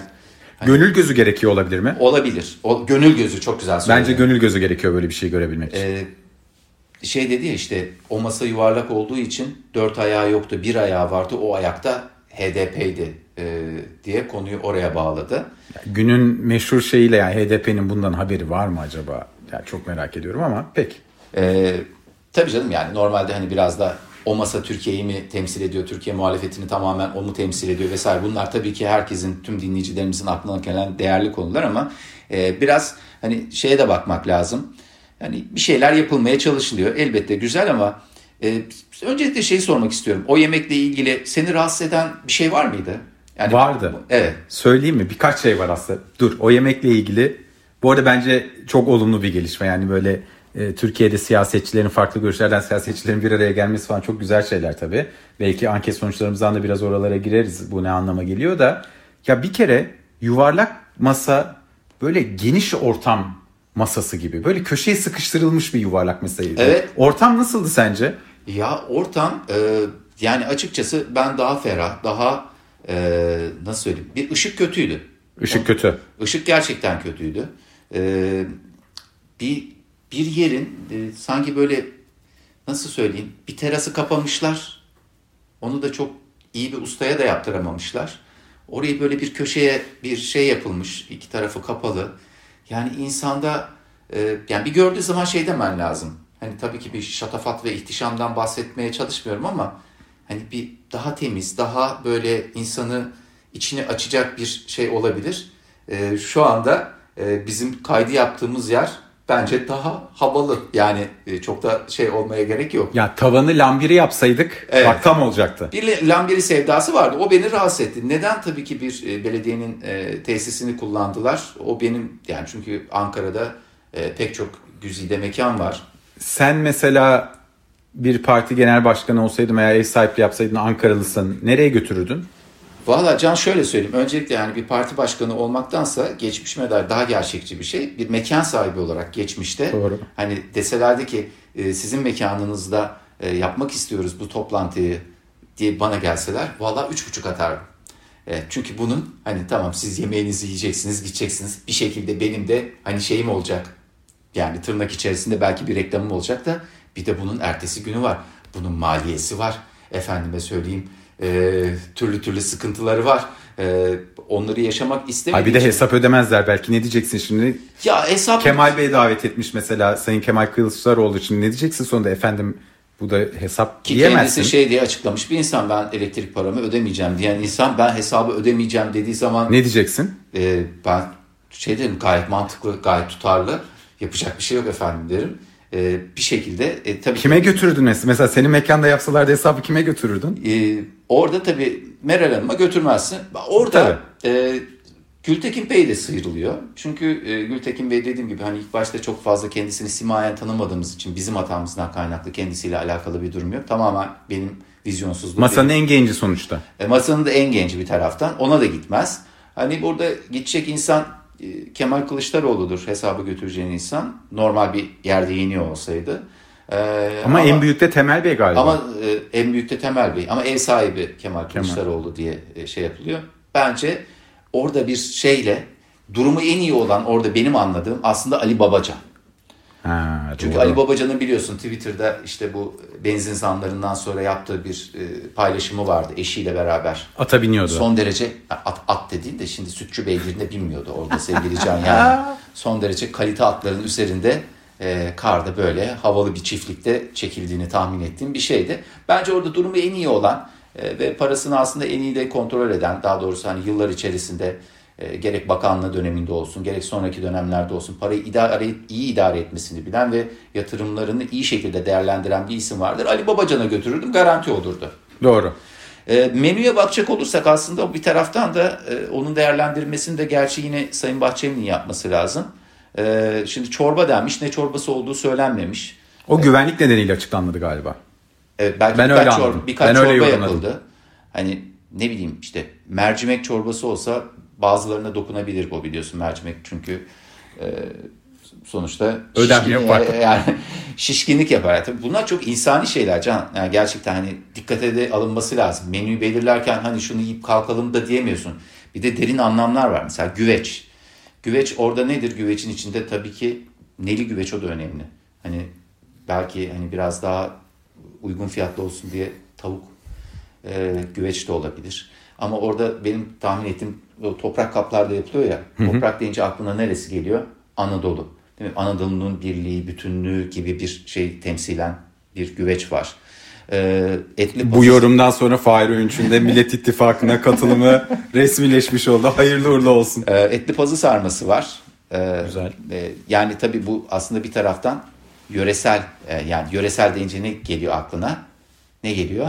Hani, gönül gözü gerekiyor olabilir mi? Olabilir. O, gönül gözü çok güzel söyledi. Bence gönül gözü gerekiyor böyle bir şey görebilmek için. Ee, şey dedi ya işte o masa yuvarlak olduğu için dört ayağı yoktu bir ayağı vardı o ayakta HDP'ydi e, diye konuyu oraya bağladı. Günün meşhur şeyiyle yani HDP'nin bundan haberi var mı acaba? Yani çok merak ediyorum ama pek. E, tabii canım yani normalde hani biraz da o masa Türkiye'yi mi temsil ediyor, Türkiye muhalefetini tamamen o mu temsil ediyor vesaire. Bunlar tabii ki herkesin, tüm dinleyicilerimizin aklına gelen değerli konular ama e, biraz hani şeye de bakmak lazım. Yani bir şeyler yapılmaya çalışılıyor. Elbette güzel ama e, öncelikle şeyi sormak istiyorum. O yemekle ilgili seni rahatsız eden bir şey var mıydı? Yani, Vardı. Evet. Söyleyeyim mi? Birkaç şey var aslında. Dur o yemekle ilgili. Bu arada bence çok olumlu bir gelişme. Yani böyle e, Türkiye'de siyasetçilerin farklı görüşlerden siyasetçilerin bir araya gelmesi falan çok güzel şeyler tabii. Belki anket sonuçlarımızdan da biraz oralara gireriz. Bu ne anlama geliyor da. Ya bir kere yuvarlak masa böyle geniş ortam masası gibi. Böyle köşeye sıkıştırılmış bir yuvarlak masaydı. Evet. Ortam nasıldı sence? Ya ortam e, yani açıkçası ben daha ferah, daha e, nasıl söyleyeyim bir ışık kötüydü. Işık kötü. Işık gerçekten kötüydü. E, bir bir yerin e, sanki böyle nasıl söyleyeyim bir terası kapamışlar. Onu da çok iyi bir ustaya da yaptıramamışlar. Orayı böyle bir köşeye bir şey yapılmış. iki tarafı kapalı. Yani insanda e, yani bir gördüğü zaman şey demen lazım. Hani tabii ki bir şatafat ve ihtişamdan bahsetmeye çalışmıyorum ama hani bir daha temiz, daha böyle insanı içini açacak bir şey olabilir. E, şu anda e, bizim kaydı yaptığımız yer bence daha havalı. Yani e, çok da şey olmaya gerek yok. Ya tavanı lambiri yapsaydık evet. bak tam olacaktı. Bir lambiri sevdası vardı. O beni rahatsız etti. Neden tabii ki bir e, belediyenin e, tesisini kullandılar? O benim yani çünkü Ankara'da pek çok güzide mekan var. Sen mesela bir parti genel başkanı olsaydın veya ev sahipliği yapsaydın Ankaralısın nereye götürürdün? Valla Can şöyle söyleyeyim. Öncelikle yani bir parti başkanı olmaktansa geçmiş medal daha gerçekçi bir şey. Bir mekan sahibi olarak geçmişte. Doğru. Hani deselerdi ki e, sizin mekanınızda e, yapmak istiyoruz bu toplantıyı diye bana gelseler valla üç buçuk atardım. E, çünkü bunun hani tamam siz yemeğinizi yiyeceksiniz gideceksiniz bir şekilde benim de hani şeyim olacak. Yani tırnak içerisinde belki bir reklamım olacak da bir de bunun ertesi günü var. Bunun maliyesi var. Efendime söyleyeyim e, türlü türlü sıkıntıları var. E, onları yaşamak istemiyorum. bir de hesap ödemezler belki ne diyeceksin şimdi? Ya hesap... Kemal Bey davet etmiş mesela Sayın Kemal Kılıçdaroğlu için ne diyeceksin sonunda efendim bu da hesap Ki diyemezsin. kendisi şey diye açıklamış bir insan ben elektrik paramı ödemeyeceğim diyen insan ben hesabı ödemeyeceğim dediği zaman... Ne diyeceksin? E, ben şey derim gayet mantıklı gayet tutarlı yapacak bir şey yok efendim derim e, bir şekilde e, tabii kime götürürdün mesela? Mesela senin mekanda yapsalardı hesabı kime götürürdün? E, orada tabii Meral Hanım'a götürmezsin. Orada e, Gültekin Bey de sıyrılıyor. Çünkü e, Gültekin Bey dediğim gibi hani ilk başta çok fazla kendisini simayen tanımadığımız için bizim hatamızdan kaynaklı kendisiyle alakalı bir durum yok. Tamamen benim vizyonsuzluğum. Masanın benim. en genci sonuçta. E, masanın da en genci bir taraftan. Ona da gitmez. Hani burada gidecek insan e, Kemal Kılıçdaroğlu'dur hesabı götüreceğin insan. Normal bir yerde yeniyor olsaydı. Ee, ama, ama en büyük de Temel Bey galiba. Ama e, en büyük de Temel Bey. Ama ev sahibi Kemal Kılıçdaroğlu diye e, şey yapılıyor. Bence orada bir şeyle durumu en iyi olan orada benim anladığım aslında Ali Babacan. Ha, Çünkü doğru. Ali Babacan'ın biliyorsun Twitter'da işte bu benzin zamlarından sonra yaptığı bir e, paylaşımı vardı eşiyle beraber. Ata biniyordu. Son derece at, at dediğin de şimdi sütçü beygirine binmiyordu orada sevgili Can yani. Son derece kalite atların üzerinde e, karda böyle havalı bir çiftlikte çekildiğini tahmin ettiğim bir şeydi. Bence orada durumu en iyi olan e, ve parasını aslında en iyi de kontrol eden daha doğrusu hani yıllar içerisinde e, gerek bakanlığı döneminde olsun gerek sonraki dönemlerde olsun parayı idare, iyi idare etmesini bilen ve yatırımlarını iyi şekilde değerlendiren bir isim vardır. Ali Babacan'a götürürdüm garanti olurdu. Doğru. E, menüye bakacak olursak aslında bir taraftan da e, onun değerlendirmesini de gerçi yine Sayın Bahçeli'nin yapması lazım. E, şimdi çorba denmiş ne çorbası olduğu söylenmemiş. O güvenlik nedeniyle açıklanmadı galiba. Evet, belki Ben birkaç, öyle çor- anladım. birkaç Ben öyle çorba yorumladım. yapıldı. Hani ne bileyim işte mercimek çorbası olsa bazılarına dokunabilir bu biliyorsun mercimek çünkü e, sonuçta Ödem şişkin- yapar. e, yani şişkinlik yapar. Tabii bunlar çok insani şeyler Can. Yani gerçekten hani dikkate de alınması lazım. Menüyü belirlerken hani şunu yiyip kalkalım da diyemiyorsun. Bir de derin anlamlar var. Mesela güveç. Güveç orada nedir? Güvecin içinde tabii ki neli güveç o da önemli. Hani belki hani biraz daha uygun fiyatlı olsun diye tavuk e, güveç de olabilir. Ama orada benim tahmin ettiğim o toprak kaplarda yapılıyor ya. Toprak deyince aklına neresi geliyor? Anadolu. Değil mi? Anadolu'nun birliği, bütünlüğü gibi bir şey temsilen bir güveç var. E, etli Bu patates- yorumdan sonra Fahir Öğünç'ün de Millet İttifakı'na katılımı resmileşmiş oldu. Hayırlı uğurlu olsun. E, etli pazı sarması var. E, Güzel. e, yani tabii bu aslında bir taraftan yöresel e, yani yöresel deyince ne geliyor aklına? Ne geliyor?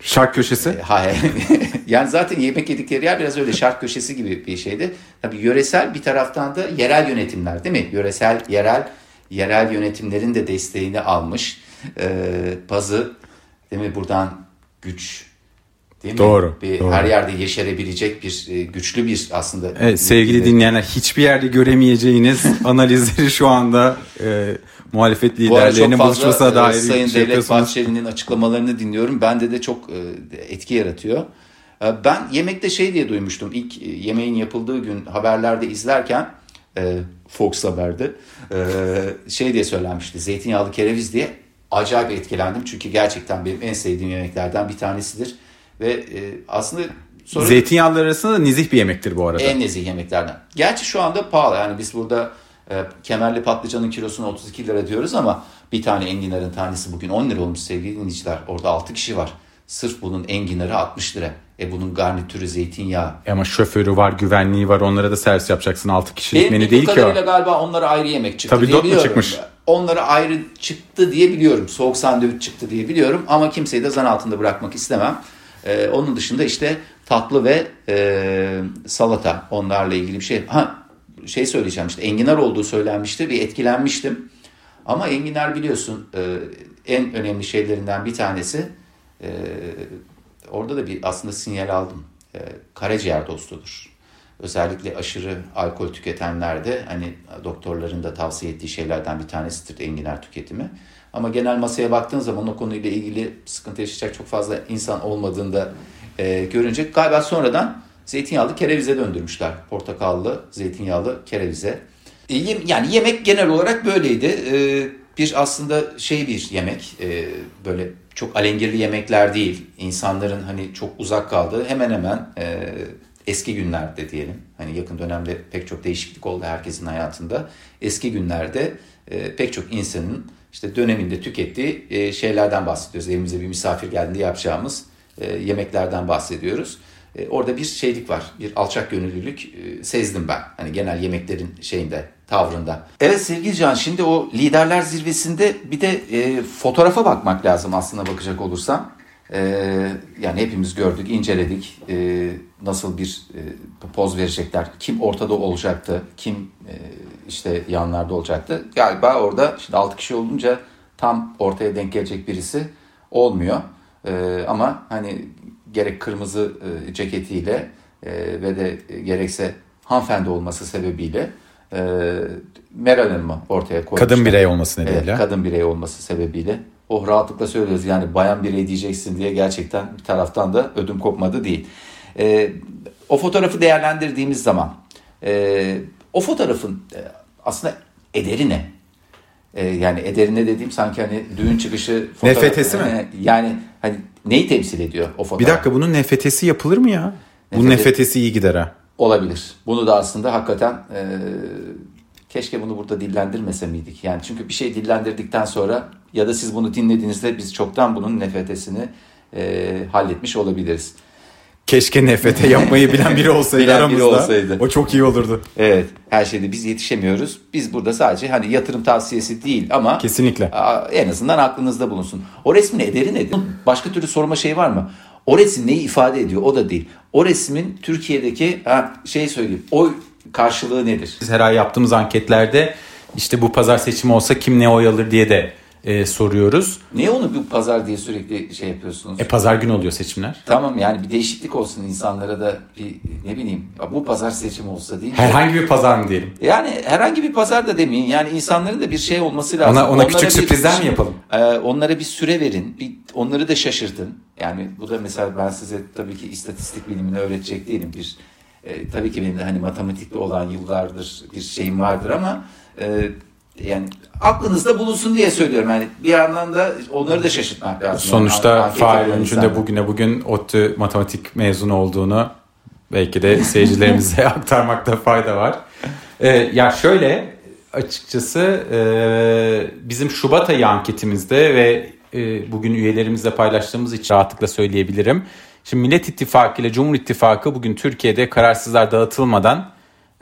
Şark köşesi. E, Hayır. yani zaten yemek yedikleri yer biraz öyle şark köşesi gibi bir şeydi. Tabii yöresel bir taraftan da yerel yönetimler değil mi? Yöresel, yerel, yerel yönetimlerin de desteğini almış. Ee, pazı değil mi? Buradan güç değil mi? Doğru, Bir, doğru. Her yerde yeşerebilecek bir e, güçlü bir aslında. Evet, sevgili dinleyenler hiçbir yerde göremeyeceğiniz analizleri şu anda e, muhalefet Bu liderlerinin fazla buluşmasına e, dair Sayın bir şey Devlet. Bahçeli'nin açıklamalarını dinliyorum. Bende de çok e, etki yaratıyor. E, Ben yemekte şey diye duymuştum. İlk e, yemeğin yapıldığı gün haberlerde izlerken e, Fox Haber'de e, şey diye söylenmişti. Zeytinyağlı kereviz diye acayip etkilendim. Çünkü gerçekten benim en sevdiğim yemeklerden bir tanesidir. Ve e, aslında sonra Zeytinyağlı arasında da nezih bir yemektir bu arada. en nezih yemeklerden. Gerçi şu anda pahalı. Yani biz burada e, kemerli patlıcanın kilosuna 32 lira diyoruz ama bir tane enginarın tanesi bugün 10 lira olmuş sevgili dinleyiciler. Orada 6 kişi var. Sırf bunun enginarı 60 lira. E bunun garnitürü zeytinyağı. Ama şoförü var, güvenliği var. Onlara da servis yapacaksın. 6 kişilik Benim menü değil ki kadarıyla o. galiba onlara ayrı yemek çıktı Tabii diye dot mu biliyorum. çıkmış? Onlara ayrı çıktı diye biliyorum. Soğuk sandviç çıktı diye biliyorum. Ama kimseyi de zan altında bırakmak istemem. Ee, onun dışında işte tatlı ve e, salata onlarla ilgili bir şey. Ha şey söyleyeceğim işte enginar olduğu söylenmişti. Bir etkilenmiştim. Ama enginar biliyorsun e, en önemli şeylerinden bir tanesi. E, orada da bir aslında sinyal aldım. E, karaciğer dostudur. Özellikle aşırı alkol tüketenlerde hani doktorların da tavsiye ettiği şeylerden bir tanesidir enginar tüketimi. Ama genel masaya baktığın zaman o konuyla ilgili sıkıntı yaşayacak çok fazla insan olmadığında e, görünce galiba sonradan zeytinyağlı kerevize döndürmüşler. Portakallı, zeytinyağlı kerevize. E, yani yemek genel olarak böyleydi. E, bir aslında şey bir yemek e, böyle çok alengirli yemekler değil. İnsanların hani çok uzak kaldığı hemen hemen e, eski günlerde diyelim. Hani yakın dönemde pek çok değişiklik oldu herkesin hayatında. Eski günlerde e, pek çok insanın işte döneminde tükettiği e, şeylerden bahsediyoruz. Evimize bir misafir geldiğinde yapacağımız e, yemeklerden bahsediyoruz. E, orada bir şeylik var. Bir alçak gönüllülük e, sezdim ben. Hani genel yemeklerin şeyinde, tavrında. Evet sevgili Can şimdi o liderler zirvesinde bir de e, fotoğrafa bakmak lazım aslında bakacak olursam. E, yani hepimiz gördük, inceledik. E, nasıl bir e, poz verecekler, kim ortada olacaktı, kim e, işte yanlarda olacaktı. Galiba orada şimdi 6 kişi olunca tam ortaya denk gelecek birisi olmuyor. E, ama hani gerek kırmızı e, ceketiyle e, ve de gerekse hanımefendi olması sebebiyle Meral Hanım'ı ortaya koymuşlar. Kadın birey olması nedeniyle. Evet, kadın birey olması sebebiyle. Oh rahatlıkla söylüyoruz yani bayan birey diyeceksin diye gerçekten bir taraftan da ödüm kopmadı değil. E, o fotoğrafı değerlendirdiğimiz zaman e, o fotoğrafın e, aslında ederi ne? e, yani ederine dediğim sanki hani düğün çıkışı Nefetesi mi? E, yani hani neyi temsil ediyor o fotoğraf? Bir dakika bunun nefetesi yapılır mı ya? Bu Nefete- nefetesi iyi gider ha. Olabilir. Bunu da aslında hakikaten e, keşke bunu burada dillendirmese miydik? Yani çünkü bir şey dillendirdikten sonra ya da siz bunu dinlediğinizde biz çoktan bunun nefetesini e, halletmiş olabiliriz. Keşke nefete yapmayı bilen biri olsaydı Bilen biri aramızda. olsaydı. O çok iyi olurdu. Evet, her şeyde biz yetişemiyoruz. Biz burada sadece hani yatırım tavsiyesi değil ama Kesinlikle. En azından aklınızda bulunsun. O resmin ederi nedir? Başka türlü sorma şey var mı? O resim neyi ifade ediyor? O da değil. O resmin Türkiye'deki ha, şey söyleyeyim. Oy karşılığı nedir? Biz her ay yaptığımız anketlerde işte bu pazar seçimi olsa kim ne oy alır diye de e, soruyoruz. Niye onu bir pazar diye sürekli şey yapıyorsunuz? E pazar günü oluyor seçimler. Tamam yani bir değişiklik olsun insanlara da bir ne bileyim bu pazar seçimi olsa değil. Herhangi bir pazar mı diyelim? Yani herhangi bir pazar da demeyin. Yani insanların da bir şey olması lazım. Ona- ona Onlara küçük sürprizler mi yapalım? Ee, onlara bir süre verin. Bir, onları da şaşırtın. Yani bu da mesela ben size tabii ki istatistik bilimini öğretecek değilim. Bir e, tabii ki benim de hani matematikte olan yıllardır bir şeyim vardır ama e, yani aklınızda bulunsun diye söylüyorum. Yani bir yandan da onları da şaşırtmak lazım. Sonuçta Yani anket Fahir yapan Öncü'nün de insanlar. bugüne bugün ODTÜ matematik mezunu olduğunu belki de seyircilerimize aktarmakta fayda var. Ee, ya şöyle açıkçası e, bizim Şubat ayı anketimizde ve e, bugün üyelerimizle paylaştığımız için rahatlıkla söyleyebilirim. Şimdi Millet İttifakı ile Cumhur İttifakı bugün Türkiye'de kararsızlar dağıtılmadan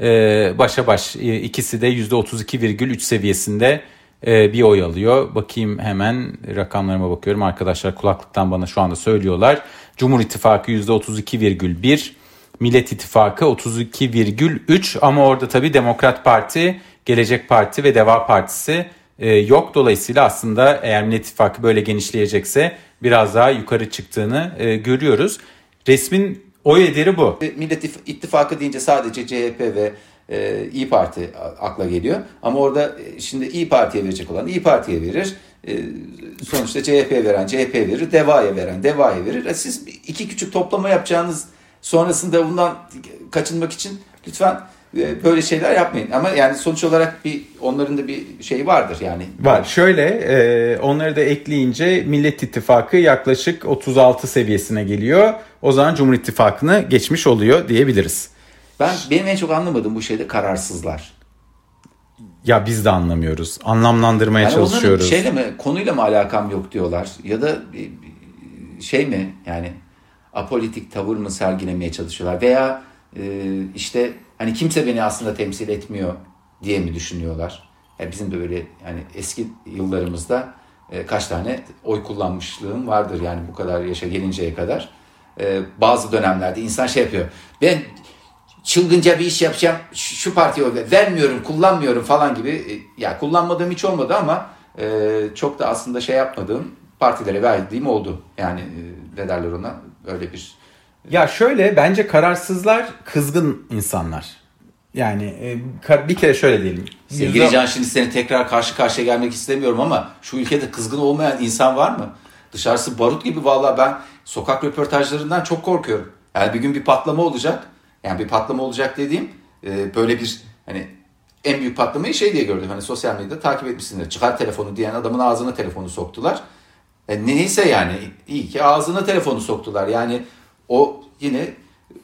e, başa baş e, ikisi de %32,3 seviyesinde e, bir oy alıyor. Bakayım hemen rakamlarıma bakıyorum. Arkadaşlar kulaklıktan bana şu anda söylüyorlar. Cumhur İttifakı %32,1, Millet İttifakı 32,3 ama orada tabii Demokrat Parti, Gelecek Parti ve Deva Partisi e, yok. Dolayısıyla aslında eğer Millet İttifakı böyle genişleyecekse biraz daha yukarı çıktığını görüyoruz. Resmin oy ederi bu. Millet İttif- İttifakı deyince sadece CHP ve e, İyi Parti akla geliyor. Ama orada e, şimdi İyi Parti'ye verecek olan İyi Parti'ye verir. E, sonuçta CHP'ye veren CHP verir. DEVA'ya veren DEVA'ya verir. E, siz iki küçük toplama yapacağınız sonrasında bundan kaçınmak için lütfen e, böyle şeyler yapmayın. Ama yani sonuç olarak bir onların da bir şeyi vardır yani. Var. Şöyle e, onları da ekleyince Millet İttifakı yaklaşık 36 seviyesine geliyor. O zaman Cumhur İttifakı'nı geçmiş oluyor diyebiliriz. Ben benim en çok anlamadığım bu şeyde kararsızlar. Ya biz de anlamıyoruz. Anlamlandırmaya Yani çalışıyoruz. şeyle mi konuyla mı alakam yok diyorlar ya da şey mi yani apolitik tavır mı sergilemeye çalışıyorlar veya e, işte hani kimse beni aslında temsil etmiyor diye mi düşünüyorlar? Ya bizim de böyle yani eski yıllarımızda e, kaç tane oy kullanmışlığım vardır yani bu kadar yaşa gelinceye kadar. E, bazı dönemlerde insan şey yapıyor. Ben çılgınca bir iş yapacağım şu şu partiye oy ver- vermiyorum kullanmıyorum falan gibi E, ya kullanmadığım hiç olmadı ama e, çok da aslında şey yapmadığım partilere verdiğim oldu yani e, ne derler ona öyle bir Ya şöyle bence kararsızlar kızgın insanlar. Yani e, bir kere şöyle diyelim. sevgili Can şimdi seni tekrar karşı karşıya gelmek istemiyorum ama şu ülkede kızgın olmayan insan var mı? Dışarısı barut gibi vallahi ben sokak röportajlarından çok korkuyorum. Yani bir gün bir patlama olacak. Yani bir patlama olacak dediğim e, böyle bir hani en büyük patlamayı şey diye gördüm. Hani sosyal medyada takip etmişsindir. Çıkar telefonu diyen adamın ağzına telefonu soktular. E, neyse yani iyi ki ağzına telefonu soktular. Yani o yine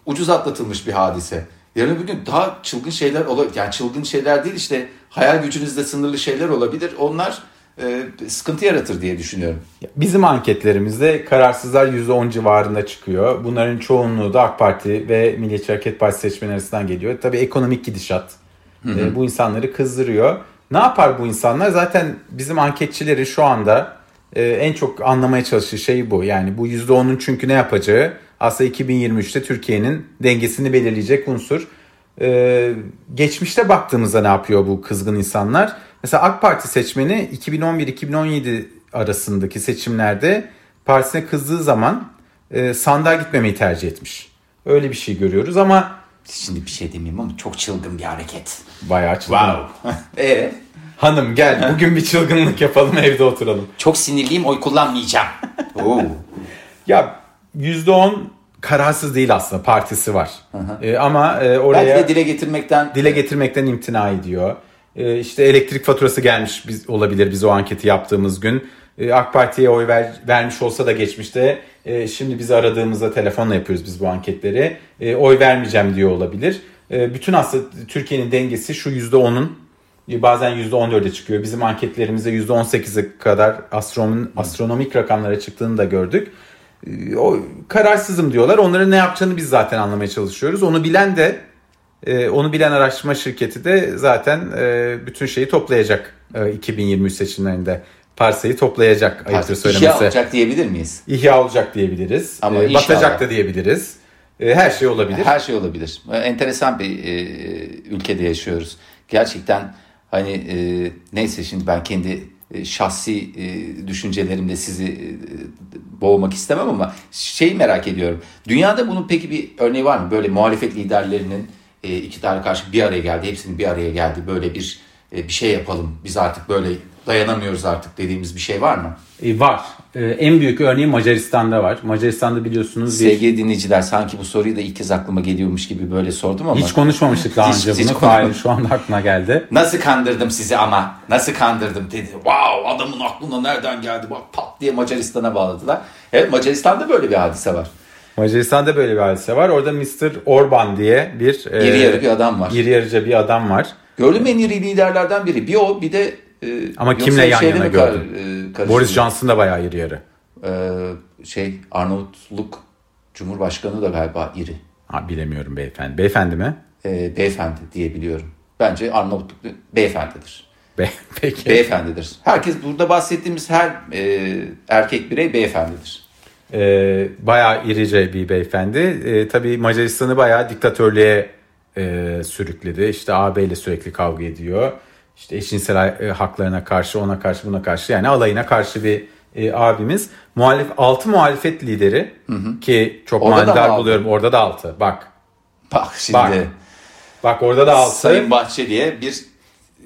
ucuz atlatılmış bir hadise. Yarın bir gün daha çılgın şeyler olabilir. Yani çılgın şeyler değil işte hayal gücünüzde sınırlı şeyler olabilir. Onlar e, sıkıntı yaratır diye düşünüyorum. Bizim anketlerimizde kararsızlar %10 civarında çıkıyor. Bunların çoğunluğu da AK Parti ve Milliyetçi Hareket Partisi seçmeni arasından geliyor. Tabii ekonomik gidişat e, bu insanları kızdırıyor. Ne yapar bu insanlar? Zaten bizim anketçileri şu anda e, en çok anlamaya çalıştığı şey bu. Yani bu %10'un çünkü ne yapacağı aslında 2023'te Türkiye'nin dengesini belirleyecek unsur. Ee, geçmişte baktığımızda ne yapıyor bu kızgın insanlar? Mesela AK Parti seçmeni 2011-2017 arasındaki seçimlerde partisine kızdığı zaman e, sandığa gitmemeyi tercih etmiş. Öyle bir şey görüyoruz ama Şimdi bir şey demeyeyim ama çok çılgın bir hareket. bayağı çılgın. Ee, Hanım gel bugün bir çılgınlık yapalım evde oturalım. çok sinirliyim oy kullanmayacağım. Oo. Ya %10 kararsız değil aslında partisi var. Ee, ama e, oraya Belki de dile getirmekten dile getirmekten imtina ediyor. e, işte elektrik faturası gelmiş biz, olabilir biz o anketi yaptığımız gün. E, AK Parti'ye oy ver, vermiş olsa da geçmişte e, şimdi bizi aradığımızda telefonla yapıyoruz biz bu anketleri. E, oy vermeyeceğim diyor olabilir. E, bütün aslında Türkiye'nin dengesi şu %10'un e, bazen %14'e çıkıyor. Bizim anketlerimizde %18'e kadar astronom, astronomik rakamlara çıktığını da gördük. E, o kararsızım diyorlar. Onların ne yapacağını biz zaten anlamaya çalışıyoruz. Onu bilen de e, onu bilen araştırma şirketi de zaten bütün şeyi toplayacak 2023 seçimlerinde. Parsayı toplayacak ayıptır söylemesi. İhya olacak diyebilir miyiz? İhya olacak diyebiliriz. Ama e, batacak da diyebiliriz. her şey olabilir. Her şey olabilir. Enteresan bir ülkede yaşıyoruz. Gerçekten Hani e, neyse şimdi ben kendi e, şahsi e, düşüncelerimle sizi e, boğmak istemem ama şeyi merak ediyorum. Dünyada bunun peki bir örneği var mı? Böyle muhalefet liderlerinin e, iki tane karşı bir araya geldi, hepsinin bir araya geldi. Böyle bir e, bir şey yapalım. Biz artık böyle dayanamıyoruz artık dediğimiz bir şey var mı? E, var. E, en büyük örneği Macaristan'da var. Macaristan'da biliyorsunuz bir... Sevgili dinleyiciler sanki bu soruyu da ilk kez aklıma geliyormuş gibi böyle sordum ama. Hiç konuşmamıştık daha önce hiç, bunu. Hiç şu anda aklına geldi. Nasıl kandırdım sizi ama nasıl kandırdım dedi. Wow adamın aklına nereden geldi bak pat diye Macaristan'a bağladılar. Evet Macaristan'da böyle bir hadise var. Macaristan'da böyle bir hadise var. Orada Mr. Orban diye bir... E, yarı bir adam var. İri yarıca bir adam var. Gördüm en iri liderlerden biri. Bir o bir de e, Ama kimle yan yana gördün? E, Boris Johnson da bayağı iri yarı. E, şey Arnavutluk Cumhurbaşkanı da galiba iri. Ha, bilemiyorum beyefendi. Beyefendi mi? E, beyefendi diye biliyorum. Bence Arnavutluk beyefendidir. Be Peki. Beyefendidir. Herkes burada bahsettiğimiz her e, erkek birey beyefendidir. E, bayağı irice bir beyefendi. E, tabii Macaristan'ı bayağı diktatörlüğe e, sürükledi. İşte AB ile sürekli kavga ediyor. İşte eşcinsel e, haklarına karşı, ona karşı, buna karşı yani alayına karşı bir e, abimiz. Muhalif, altı muhalefet lideri hı hı. ki çok orada manidar buluyorum. Orada da altı. Bak. Bak şimdi. Bak, bak orada da altı. Sayın Bahçeli'ye bir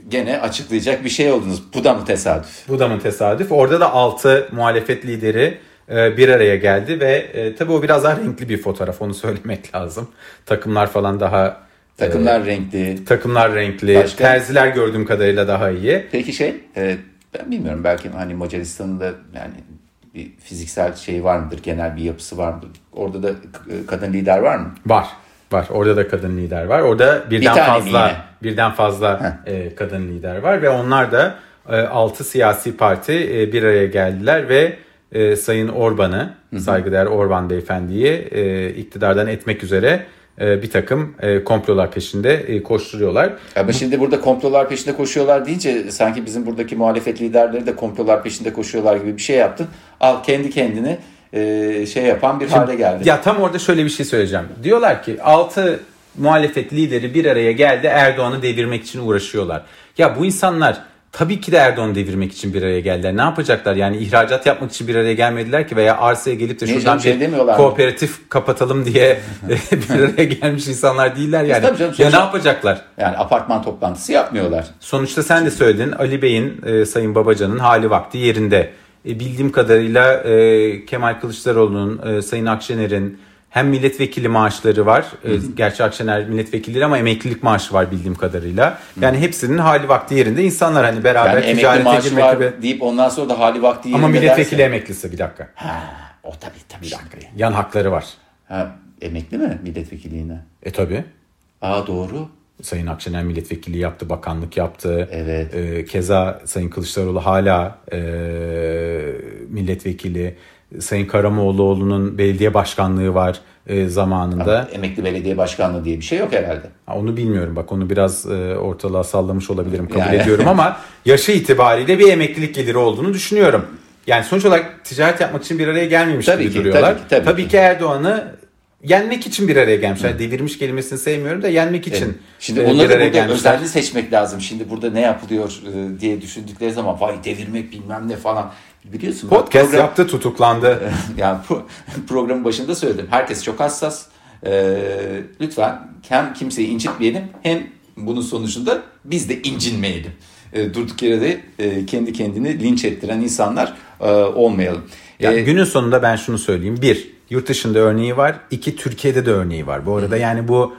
gene açıklayacak bir şey oldunuz. Bu da mı tesadüf? Bu da mı tesadüf? Orada da altı muhalefet lideri e, bir araya geldi ve e, tabii o biraz daha renkli bir fotoğraf onu söylemek lazım. Takımlar falan daha Takımlar ee, renkli. Takımlar renkli. Başka? Terziler gördüğüm kadarıyla daha iyi. Peki şey e, ben bilmiyorum belki hani Macaristan'ın da yani bir fiziksel şey var mıdır? Genel bir yapısı var mıdır? Orada da kadın lider var mı? Var. Var. Orada da kadın lider var. Orada birden bir fazla birden fazla e, kadın lider var ve onlar da e, 6 siyasi parti e, bir araya geldiler ve e, Sayın Orban'ı, saygıdeğer Orban beyefendiyi e, iktidardan etmek üzere e, bir takım e, komplolar peşinde e, koşturuyorlar. Ama şimdi burada komplolar peşinde koşuyorlar deyince sanki bizim buradaki muhalefet liderleri de komplolar peşinde koşuyorlar gibi bir şey yaptın. Al kendi kendini şey yapan bir hale geldi. Ya tam orada şöyle bir şey söyleyeceğim. Diyorlar ki 6 muhalefet lideri bir araya geldi Erdoğan'ı devirmek için uğraşıyorlar. Ya bu insanlar Tabii ki de Erdoğan'ı devirmek için bir araya geldiler. Ne yapacaklar? Yani ihracat yapmak için bir araya gelmediler ki veya arsaya gelip de şuradan şey bir kooperatif mi? kapatalım diye bir araya gelmiş insanlar değiller yani. Tabii canım, ya ne yapacaklar? Yani apartman toplantısı yapmıyorlar. Sonuçta sen de söyledin Ali Bey'in, e, Sayın Babacan'ın hali vakti yerinde. E, bildiğim kadarıyla e, Kemal Kılıçdaroğlu'nun, e, Sayın Akşener'in, hem milletvekili maaşları var. Hı hı. Gerçi Akşener milletvekili ama emeklilik maaşı var bildiğim kadarıyla. Yani hepsinin hali vakti yerinde insanlar hani beraber yani ticarete maaşı girmek var gibi. deyip ondan sonra da hali vakti yerinde Ama milletvekili derse... emeklisi bir dakika. Ha, o tabii tabii. Bir dakika. Yan hakları var. Ha, emekli mi milletvekiliğine? E tabii. Aa doğru. Sayın Akşener milletvekili yaptı, bakanlık yaptı. Evet. Ee, keza Sayın Kılıçdaroğlu hala e, milletvekili. Sayın Karamoğluoğlu'nun belediye başkanlığı var e, zamanında. Ama emekli belediye başkanlığı diye bir şey yok herhalde. Ha, onu bilmiyorum bak onu biraz e, ortalığa sallamış olabilirim kabul yani. ediyorum ama yaşı itibariyle bir emeklilik geliri olduğunu düşünüyorum. Yani sonuç olarak ticaret yapmak için bir araya gelmemiş tabii gibi ki, duruyorlar. Tabii ki, tabii tabii ki. ki Erdoğan'ı yenmek için bir araya gelmişler. Hı. Devirmiş kelimesini sevmiyorum da yenmek için. Evet. Şimdi e, onları bir araya burada özelliği seçmek lazım. Şimdi burada ne yapılıyor e, diye düşündükleri zaman vay devirmek bilmem ne falan. Biliyorsun. Podcast program, yaptı tutuklandı. yani pro, programın başında söyledim. Herkes çok hassas. Ee, lütfen hem kimseyi incitmeyelim hem bunun sonucunda biz de incinmeyelim. Ee, durduk yere de e, kendi kendini linç ettiren insanlar e, olmayalım. Yani ee, günün sonunda ben şunu söyleyeyim. Bir, yurt dışında örneği var. İki, Türkiye'de de örneği var. Bu arada yani bu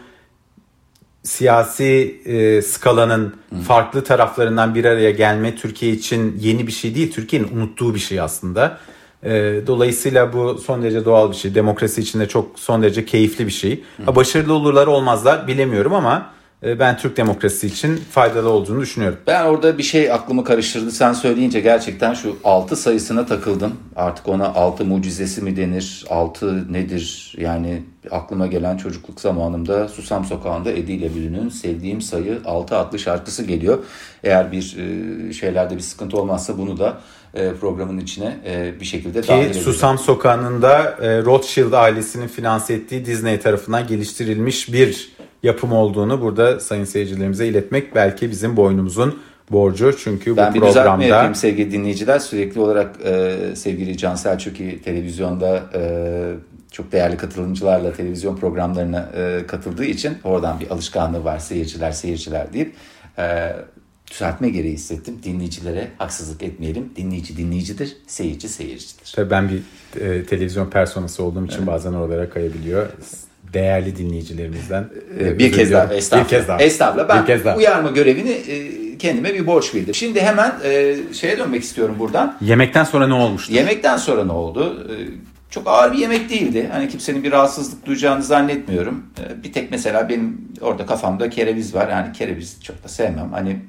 siyasi e, skalanın Hı. farklı taraflarından bir araya gelme Türkiye için yeni bir şey değil. Türkiye'nin unuttuğu bir şey aslında. E, dolayısıyla bu son derece doğal bir şey. Demokrasi içinde çok son derece keyifli bir şey. Hı. Başarılı olurlar olmazlar bilemiyorum ama ben Türk demokrasisi için faydalı olduğunu düşünüyorum. Ben orada bir şey aklımı karıştırdı. Sen söyleyince gerçekten şu 6 sayısına takıldım. Artık ona 6 mucizesi mi denir? 6 nedir? Yani aklıma gelen çocukluk zamanımda Susam Sokağı'nda Edi ile Bülü'nün Sevdiğim Sayı 6 adlı şarkısı geliyor. Eğer bir e, şeylerde bir sıkıntı olmazsa bunu da e, programın içine bir şekilde Ki, dahil edelim. Susam Sokağı'nın da Rothschild ailesinin finanse ettiği Disney tarafından geliştirilmiş bir yapım olduğunu burada sayın seyircilerimize iletmek belki bizim boynumuzun borcu. Çünkü ben bu bir programda... yapayım sevgili dinleyiciler. Sürekli olarak e, sevgili Can Selçuk'i televizyonda e, çok değerli katılımcılarla televizyon programlarına e, katıldığı için oradan bir alışkanlığı var seyirciler seyirciler deyip e, düzeltme gereği hissettim. Dinleyicilere haksızlık etmeyelim. Dinleyici dinleyicidir, seyirci seyircidir. Tabii ben bir e, televizyon personası olduğum için evet. bazen oralara kayabiliyor değerli dinleyicilerimizden. Ee, bir kez daha. Bir kez daha. Estağfurullah. Ben bir kez daha. uyarma görevini e, kendime bir borç bildim. Şimdi hemen e, şeye dönmek istiyorum buradan. Yemekten sonra ne olmuştu? Yemekten sonra ne oldu? E, çok ağır bir yemek değildi. Hani kimsenin bir rahatsızlık duyacağını zannetmiyorum. Bir tek mesela benim orada kafamda kereviz var. Yani kereviz çok da sevmem. Hani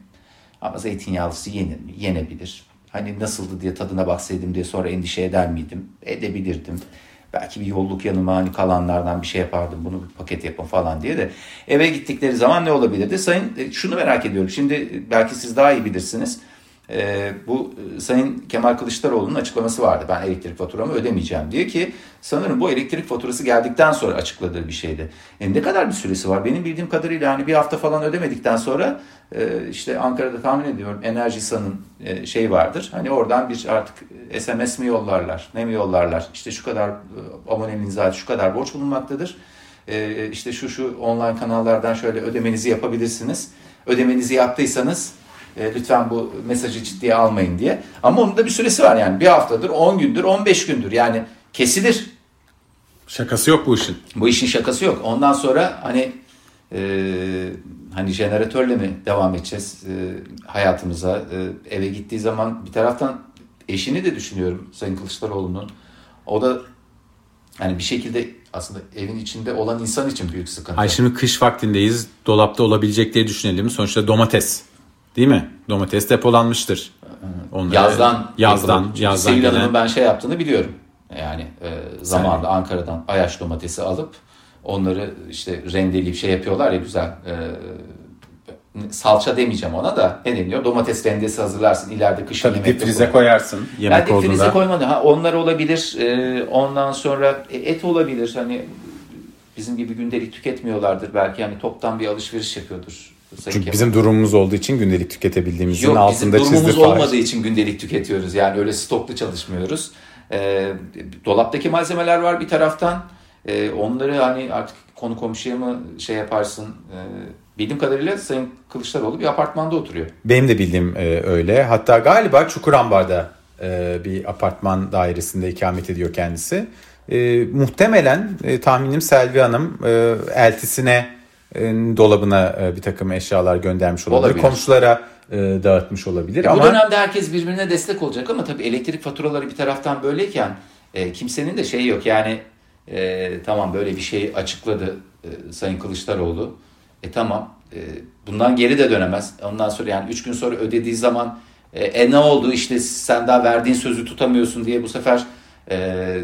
ama zeytinyağlısı yenir mi? Yenebilir. Hani nasıldı diye tadına baksaydım diye sonra endişe eder miydim? Edebilirdim. Belki bir yolluk yanıma hani kalanlardan bir şey yapardım bunu bir paket yapın falan diye de eve gittikleri zaman ne olabilirdi? Sayın e, şunu merak ediyorum. Şimdi belki siz daha iyi bilirsiniz. E, bu Sayın Kemal Kılıçdaroğlu'nun açıklaması vardı. Ben elektrik faturamı ödemeyeceğim diye ki sanırım bu elektrik faturası geldikten sonra açıkladığı bir şeydi. E, ne kadar bir süresi var? Benim bildiğim kadarıyla hani bir hafta falan ödemedikten sonra e, işte Ankara'da tahmin ediyorum Enerjisa'nın e, şey vardır. Hani oradan bir artık SMS mi yollarlar, ne mi yollarlar? İşte şu kadar e, abonenin zaten şu kadar borç bulunmaktadır. E, işte şu şu online kanallardan şöyle ödemenizi yapabilirsiniz. Ödemenizi yaptıysanız e, lütfen bu mesajı ciddiye almayın diye. Ama onun da bir süresi var yani. Bir haftadır, 10 gündür, 15 gündür. Yani kesilir. Şakası yok bu işin. Bu işin şakası yok. Ondan sonra hani e, hani jeneratörle mi devam edeceğiz e, hayatımıza? E, eve gittiği zaman bir taraftan eşini de düşünüyorum Sayın Kılıçdaroğlu'nun. O da yani bir şekilde aslında evin içinde olan insan için büyük sıkıntı. Ay şimdi kış vaktindeyiz. Dolapta olabilecek diye düşünelim. Sonuçta domates. Değil mi? Domates depolanmıştır. Onları, yazdan yazdan yazdan Sevil Hanım'ın ben şey yaptığını biliyorum. Yani e, zamanında. Ankara'dan ayaş domatesi alıp onları işte rendeleyip şey yapıyorlar ya güzel e, salça demeyeceğim ona da ne deniyor? Domates rendesi hazırlarsın ileride kışın Tabii yemek difrize koyarsın yemek yani difrize koymadı. Ha, onlar olabilir. E, ondan sonra e, et olabilir. Hani bizim gibi gündelik tüketmiyorlardır. Belki hani toptan bir alışveriş yapıyordur. Çünkü bizim durumumuz olduğu için gündelik tüketebildiğimizin Yok, altında çizdi Yok bizim durumumuz olmadığı için gündelik tüketiyoruz. Yani öyle stoklu çalışmıyoruz. E, dolaptaki malzemeler var bir taraftan. E, onları hani artık konu komşuya mı şey yaparsın? E, bildiğim kadarıyla Sayın Kılıçdaroğlu bir apartmanda oturuyor. Benim de bildiğim e, öyle. Hatta galiba Çukurambar'da e, bir apartman dairesinde ikamet ediyor kendisi. E, muhtemelen e, tahminim Selvi Hanım e, eltisine dolabına e, bir takım eşyalar göndermiş olabilir. olabilir. Komşulara e, dağıtmış olabilir. Ya ama... Bu dönemde herkes birbirine destek olacak ama tabii elektrik faturaları bir taraftan böyleyken e, kimsenin de şeyi yok. Yani e, tamam böyle bir şey açıkladı e, Sayın Kılıçdaroğlu. E tamam e, bundan geri de dönemez. Ondan sonra yani 3 gün sonra ödediği zaman e, e ne oldu işte sen daha verdiğin sözü tutamıyorsun diye bu sefer e,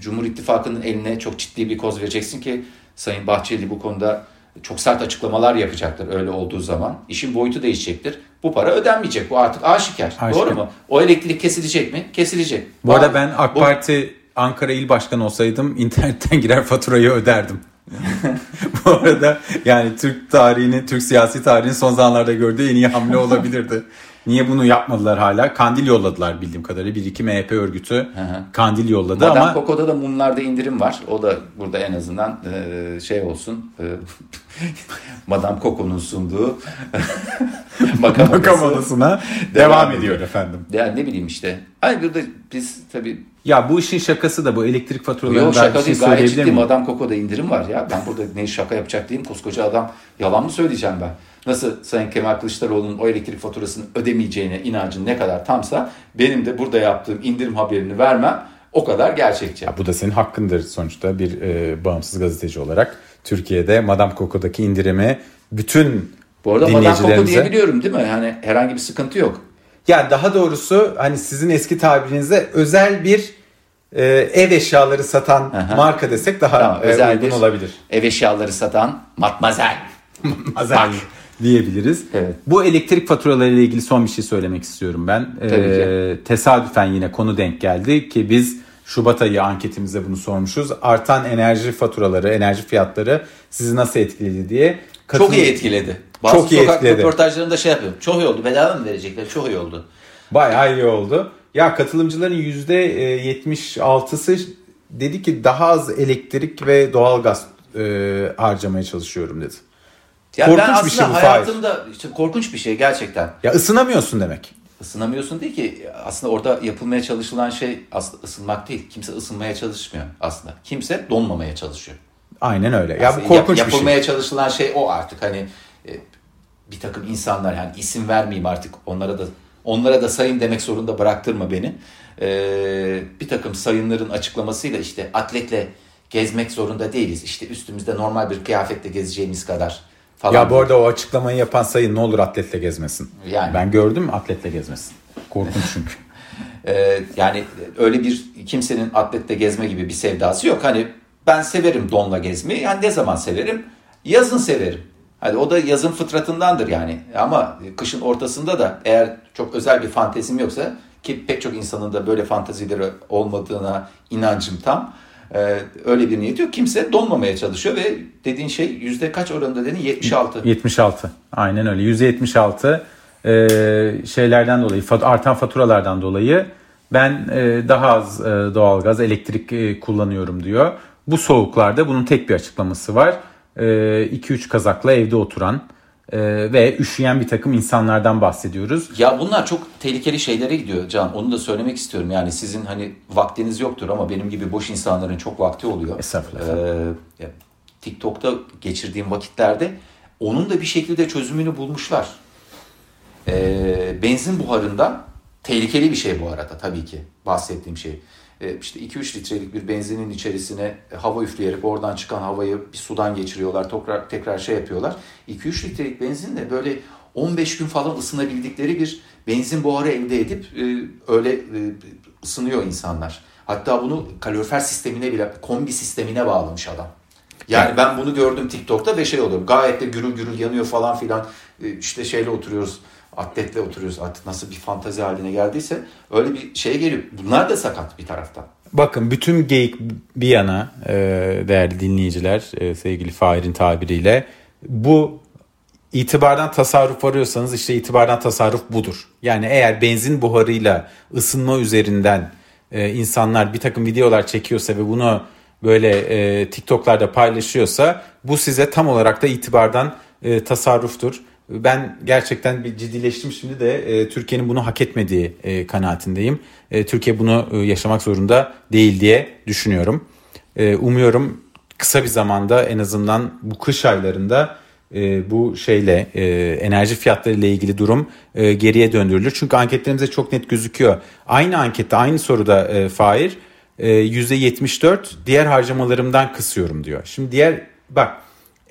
Cumhur İttifakı'nın eline çok ciddi bir koz vereceksin ki Sayın Bahçeli bu konuda çok sert açıklamalar yapacaktır öyle olduğu zaman. İşin boyutu değişecektir. Bu para ödenmeyecek. Bu artık aşikar. aşikar. Doğru mu? O elektrik kesilecek mi? Kesilecek. Bu arada ben AK Parti Ankara İl Başkanı olsaydım internetten girer faturayı öderdim. Bu arada yani Türk tarihinin, Türk siyasi tarihinin son zamanlarda gördüğü en iyi hamle olabilirdi. Niye bunu yapmadılar hala? Kandil yolladılar bildiğim kadarıyla. Bir iki MHP örgütü kandil yolladı Madame ama... Coco'da da mumlarda indirim var. O da burada en azından e, şey olsun. E, Madame Coco'nun sunduğu makam odasına devam, devam ediyor efendim. Yani ne bileyim işte. Ay burada biz tabii Ya bu işin şakası da bu elektrik faturalarında Yok şaka şey değil gayet söyleyebilir ciddiyim. miyim? Adam Koko'da indirim var ya. Ben burada ne şaka yapacak değilim. Koskoca adam yalan mı söyleyeceğim ben? Nasıl Sayın Kemal Kılıçdaroğlu'nun o elektrik faturasını ödemeyeceğine inancın ne kadar tamsa benim de burada yaptığım indirim haberini vermem o kadar gerçekçi. Ya bu da senin hakkındır sonuçta bir e, bağımsız gazeteci olarak. Türkiye'de Madame Coco'daki indirimi bütün Bu arada Madame Coco dinleyicilerimize... diyebiliyorum değil mi? Yani herhangi bir sıkıntı yok. Ya daha doğrusu hani sizin eski tabirinizde özel bir e, ev eşyaları satan Aha. marka desek daha Tamam, e, özel uygun olabilir. ev eşyaları satan Matmazel. Azal diyebiliriz. Evet. Bu elektrik faturaları ile ilgili son bir şey söylemek istiyorum ben. Ee, tesadüfen yine konu denk geldi ki biz Şubat ayı anketimizde bunu sormuşuz. Artan enerji faturaları, enerji fiyatları sizi nasıl etkiledi diye. Katıl- Çok iyi etkiledi. Bazı Çok iyi sokak etkiledi. röportajlarında şey yapıyorum. Çok iyi oldu. Bedava mı verecekler? Çok iyi oldu. Bayağı iyi oldu. Ya katılımcıların %76'sı dedi ki daha az elektrik ve doğalgaz e, harcamaya çalışıyorum dedi. Ya Korkunç ben bir aslında şey bu, hayatımda işte korkunç bir şey gerçekten. Ya ısınamıyorsun demek. Isınamıyorsun değil ki. Aslında orada yapılmaya çalışılan şey aslında ısınmak değil. Kimse ısınmaya çalışmıyor aslında. Kimse donmamaya çalışıyor. Aynen öyle. Ya Aslında bu korkunç yap- bir şey. yapılmaya çalışılan şey o artık hani e, bir takım insanlar yani isim vermeyeyim artık onlara da onlara da sayın demek zorunda bıraktırma beni. E, bir takım sayınların açıklamasıyla işte atletle gezmek zorunda değiliz. İşte üstümüzde normal bir kıyafetle gezeceğimiz kadar falan. Ya bu arada o açıklamayı yapan sayın ne olur atletle gezmesin. Yani. Ben gördüm atletle gezmesin. Korkunç çünkü. Ee, yani öyle bir kimsenin atletle gezme gibi bir sevdası yok. Hani ben severim donla gezmeyi. Yani ne zaman severim? Yazın severim. Hadi o da yazın fıtratındandır yani. Ama kışın ortasında da eğer çok özel bir fantezim yoksa ki pek çok insanın da böyle fantezileri olmadığına inancım tam. Ee, öyle bir niyet yok. Kimse donmamaya çalışıyor ve dediğin şey yüzde kaç oranında dedin? 76. 76. Aynen öyle. %76 e, şeylerden dolayı, artan faturalardan dolayı ben e, daha az e, doğalgaz, elektrik e, kullanıyorum diyor. Bu soğuklarda bunun tek bir açıklaması var. 2-3 kazakla evde oturan e, ve üşüyen bir takım insanlardan bahsediyoruz. Ya bunlar çok tehlikeli şeylere gidiyor Can. Onu da söylemek istiyorum. Yani sizin hani vaktiniz yoktur ama benim gibi boş insanların çok vakti oluyor. Estağfurullah. Ee, TikTok'ta geçirdiğim vakitlerde onun da bir şekilde çözümünü bulmuşlar. Ee, benzin buharında tehlikeli bir şey bu arada tabii ki bahsettiğim şey. Ee, işte 2-3 litrelik bir benzinin içerisine hava üfleyerek oradan çıkan havayı bir sudan geçiriyorlar. Tekrar, tekrar şey yapıyorlar. 2-3 litrelik benzinle böyle 15 gün falan ısınabildikleri bir benzin buharı elde edip e, öyle e, ısınıyor insanlar. Hatta bunu kalorifer sistemine bile kombi sistemine bağlamış adam. Yani ben bunu gördüm TikTok'ta ve şey oluyor. Gayet de gürül gürül yanıyor falan filan. E, İşte şeyle oturuyoruz. Atletle oturuyoruz. Artık nasıl bir fantazi haline geldiyse öyle bir şeye geliyor. Bunlar da sakat bir taraftan. Bakın bütün geyik bir yana e, değerli dinleyiciler e, sevgili Fahir'in tabiriyle bu itibardan tasarruf arıyorsanız işte itibardan tasarruf budur. Yani eğer benzin buharıyla ısınma üzerinden e, insanlar bir takım videolar çekiyorsa ve bunu böyle e, TikTok'larda paylaşıyorsa bu size tam olarak da itibardan e, tasarruftur. Ben gerçekten bir ciddileştim şimdi de e, Türkiye'nin bunu hak etmediği e, kanaatindeyim. E, Türkiye bunu e, yaşamak zorunda değil diye düşünüyorum. E, umuyorum kısa bir zamanda en azından bu kış aylarında e, bu şeyle e, enerji fiyatları ile ilgili durum e, geriye döndürülür. Çünkü anketlerimize çok net gözüküyor. Aynı ankette aynı soruda e, Fahir e, %74 diğer harcamalarımdan kısıyorum diyor. Şimdi diğer bak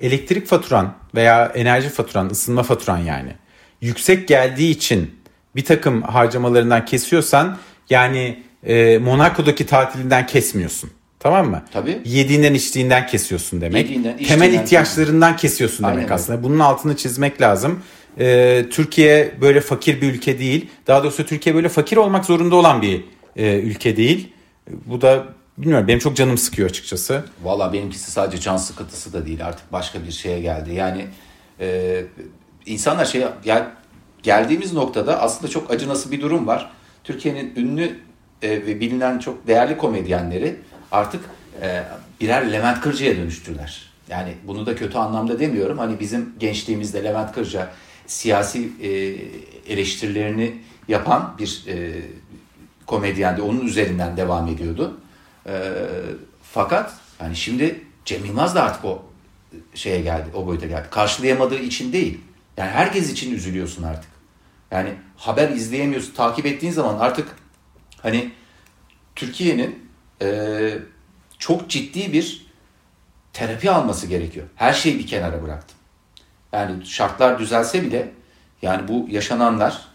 elektrik faturan veya enerji faturan, ısınma faturan yani yüksek geldiği için bir takım harcamalarından kesiyorsan yani e, Monaco'daki tatilinden kesmiyorsun. Tamam mı? Tabii. Yediğinden içtiğinden kesiyorsun demek. Yediğinden, Temel ihtiyaçlarından kesiyorsun Aynen demek öyle. aslında. Bunun altını çizmek lazım. Ee, Türkiye böyle fakir bir ülke değil. Daha doğrusu Türkiye böyle fakir olmak zorunda olan bir e, ülke değil. Bu da bilmiyorum benim çok canım sıkıyor açıkçası. Valla benimkisi sadece can sıkıntısı da değil artık başka bir şeye geldi. Yani e, insanlar şey yani geldiğimiz noktada aslında çok acınası bir durum var. Türkiye'nin ünlü e, ve bilinen çok değerli komedyenleri artık e, birer Levent Kırca'ya dönüştüler. Yani bunu da kötü anlamda demiyorum. Hani bizim gençliğimizde Levent Kırca siyasi e, eleştirilerini yapan bir e, komedyendi. Onun üzerinden devam ediyordu. E, fakat yani şimdi Cem Yılmaz da artık o şeye geldi, o boyuta geldi. Karşılayamadığı için değil. Yani herkes için üzülüyorsun artık. Yani haber izleyemiyorsun, takip ettiğin zaman artık hani Türkiye'nin e, çok ciddi bir terapi alması gerekiyor. Her şeyi bir kenara bıraktım. Yani şartlar düzelse bile yani bu yaşananlar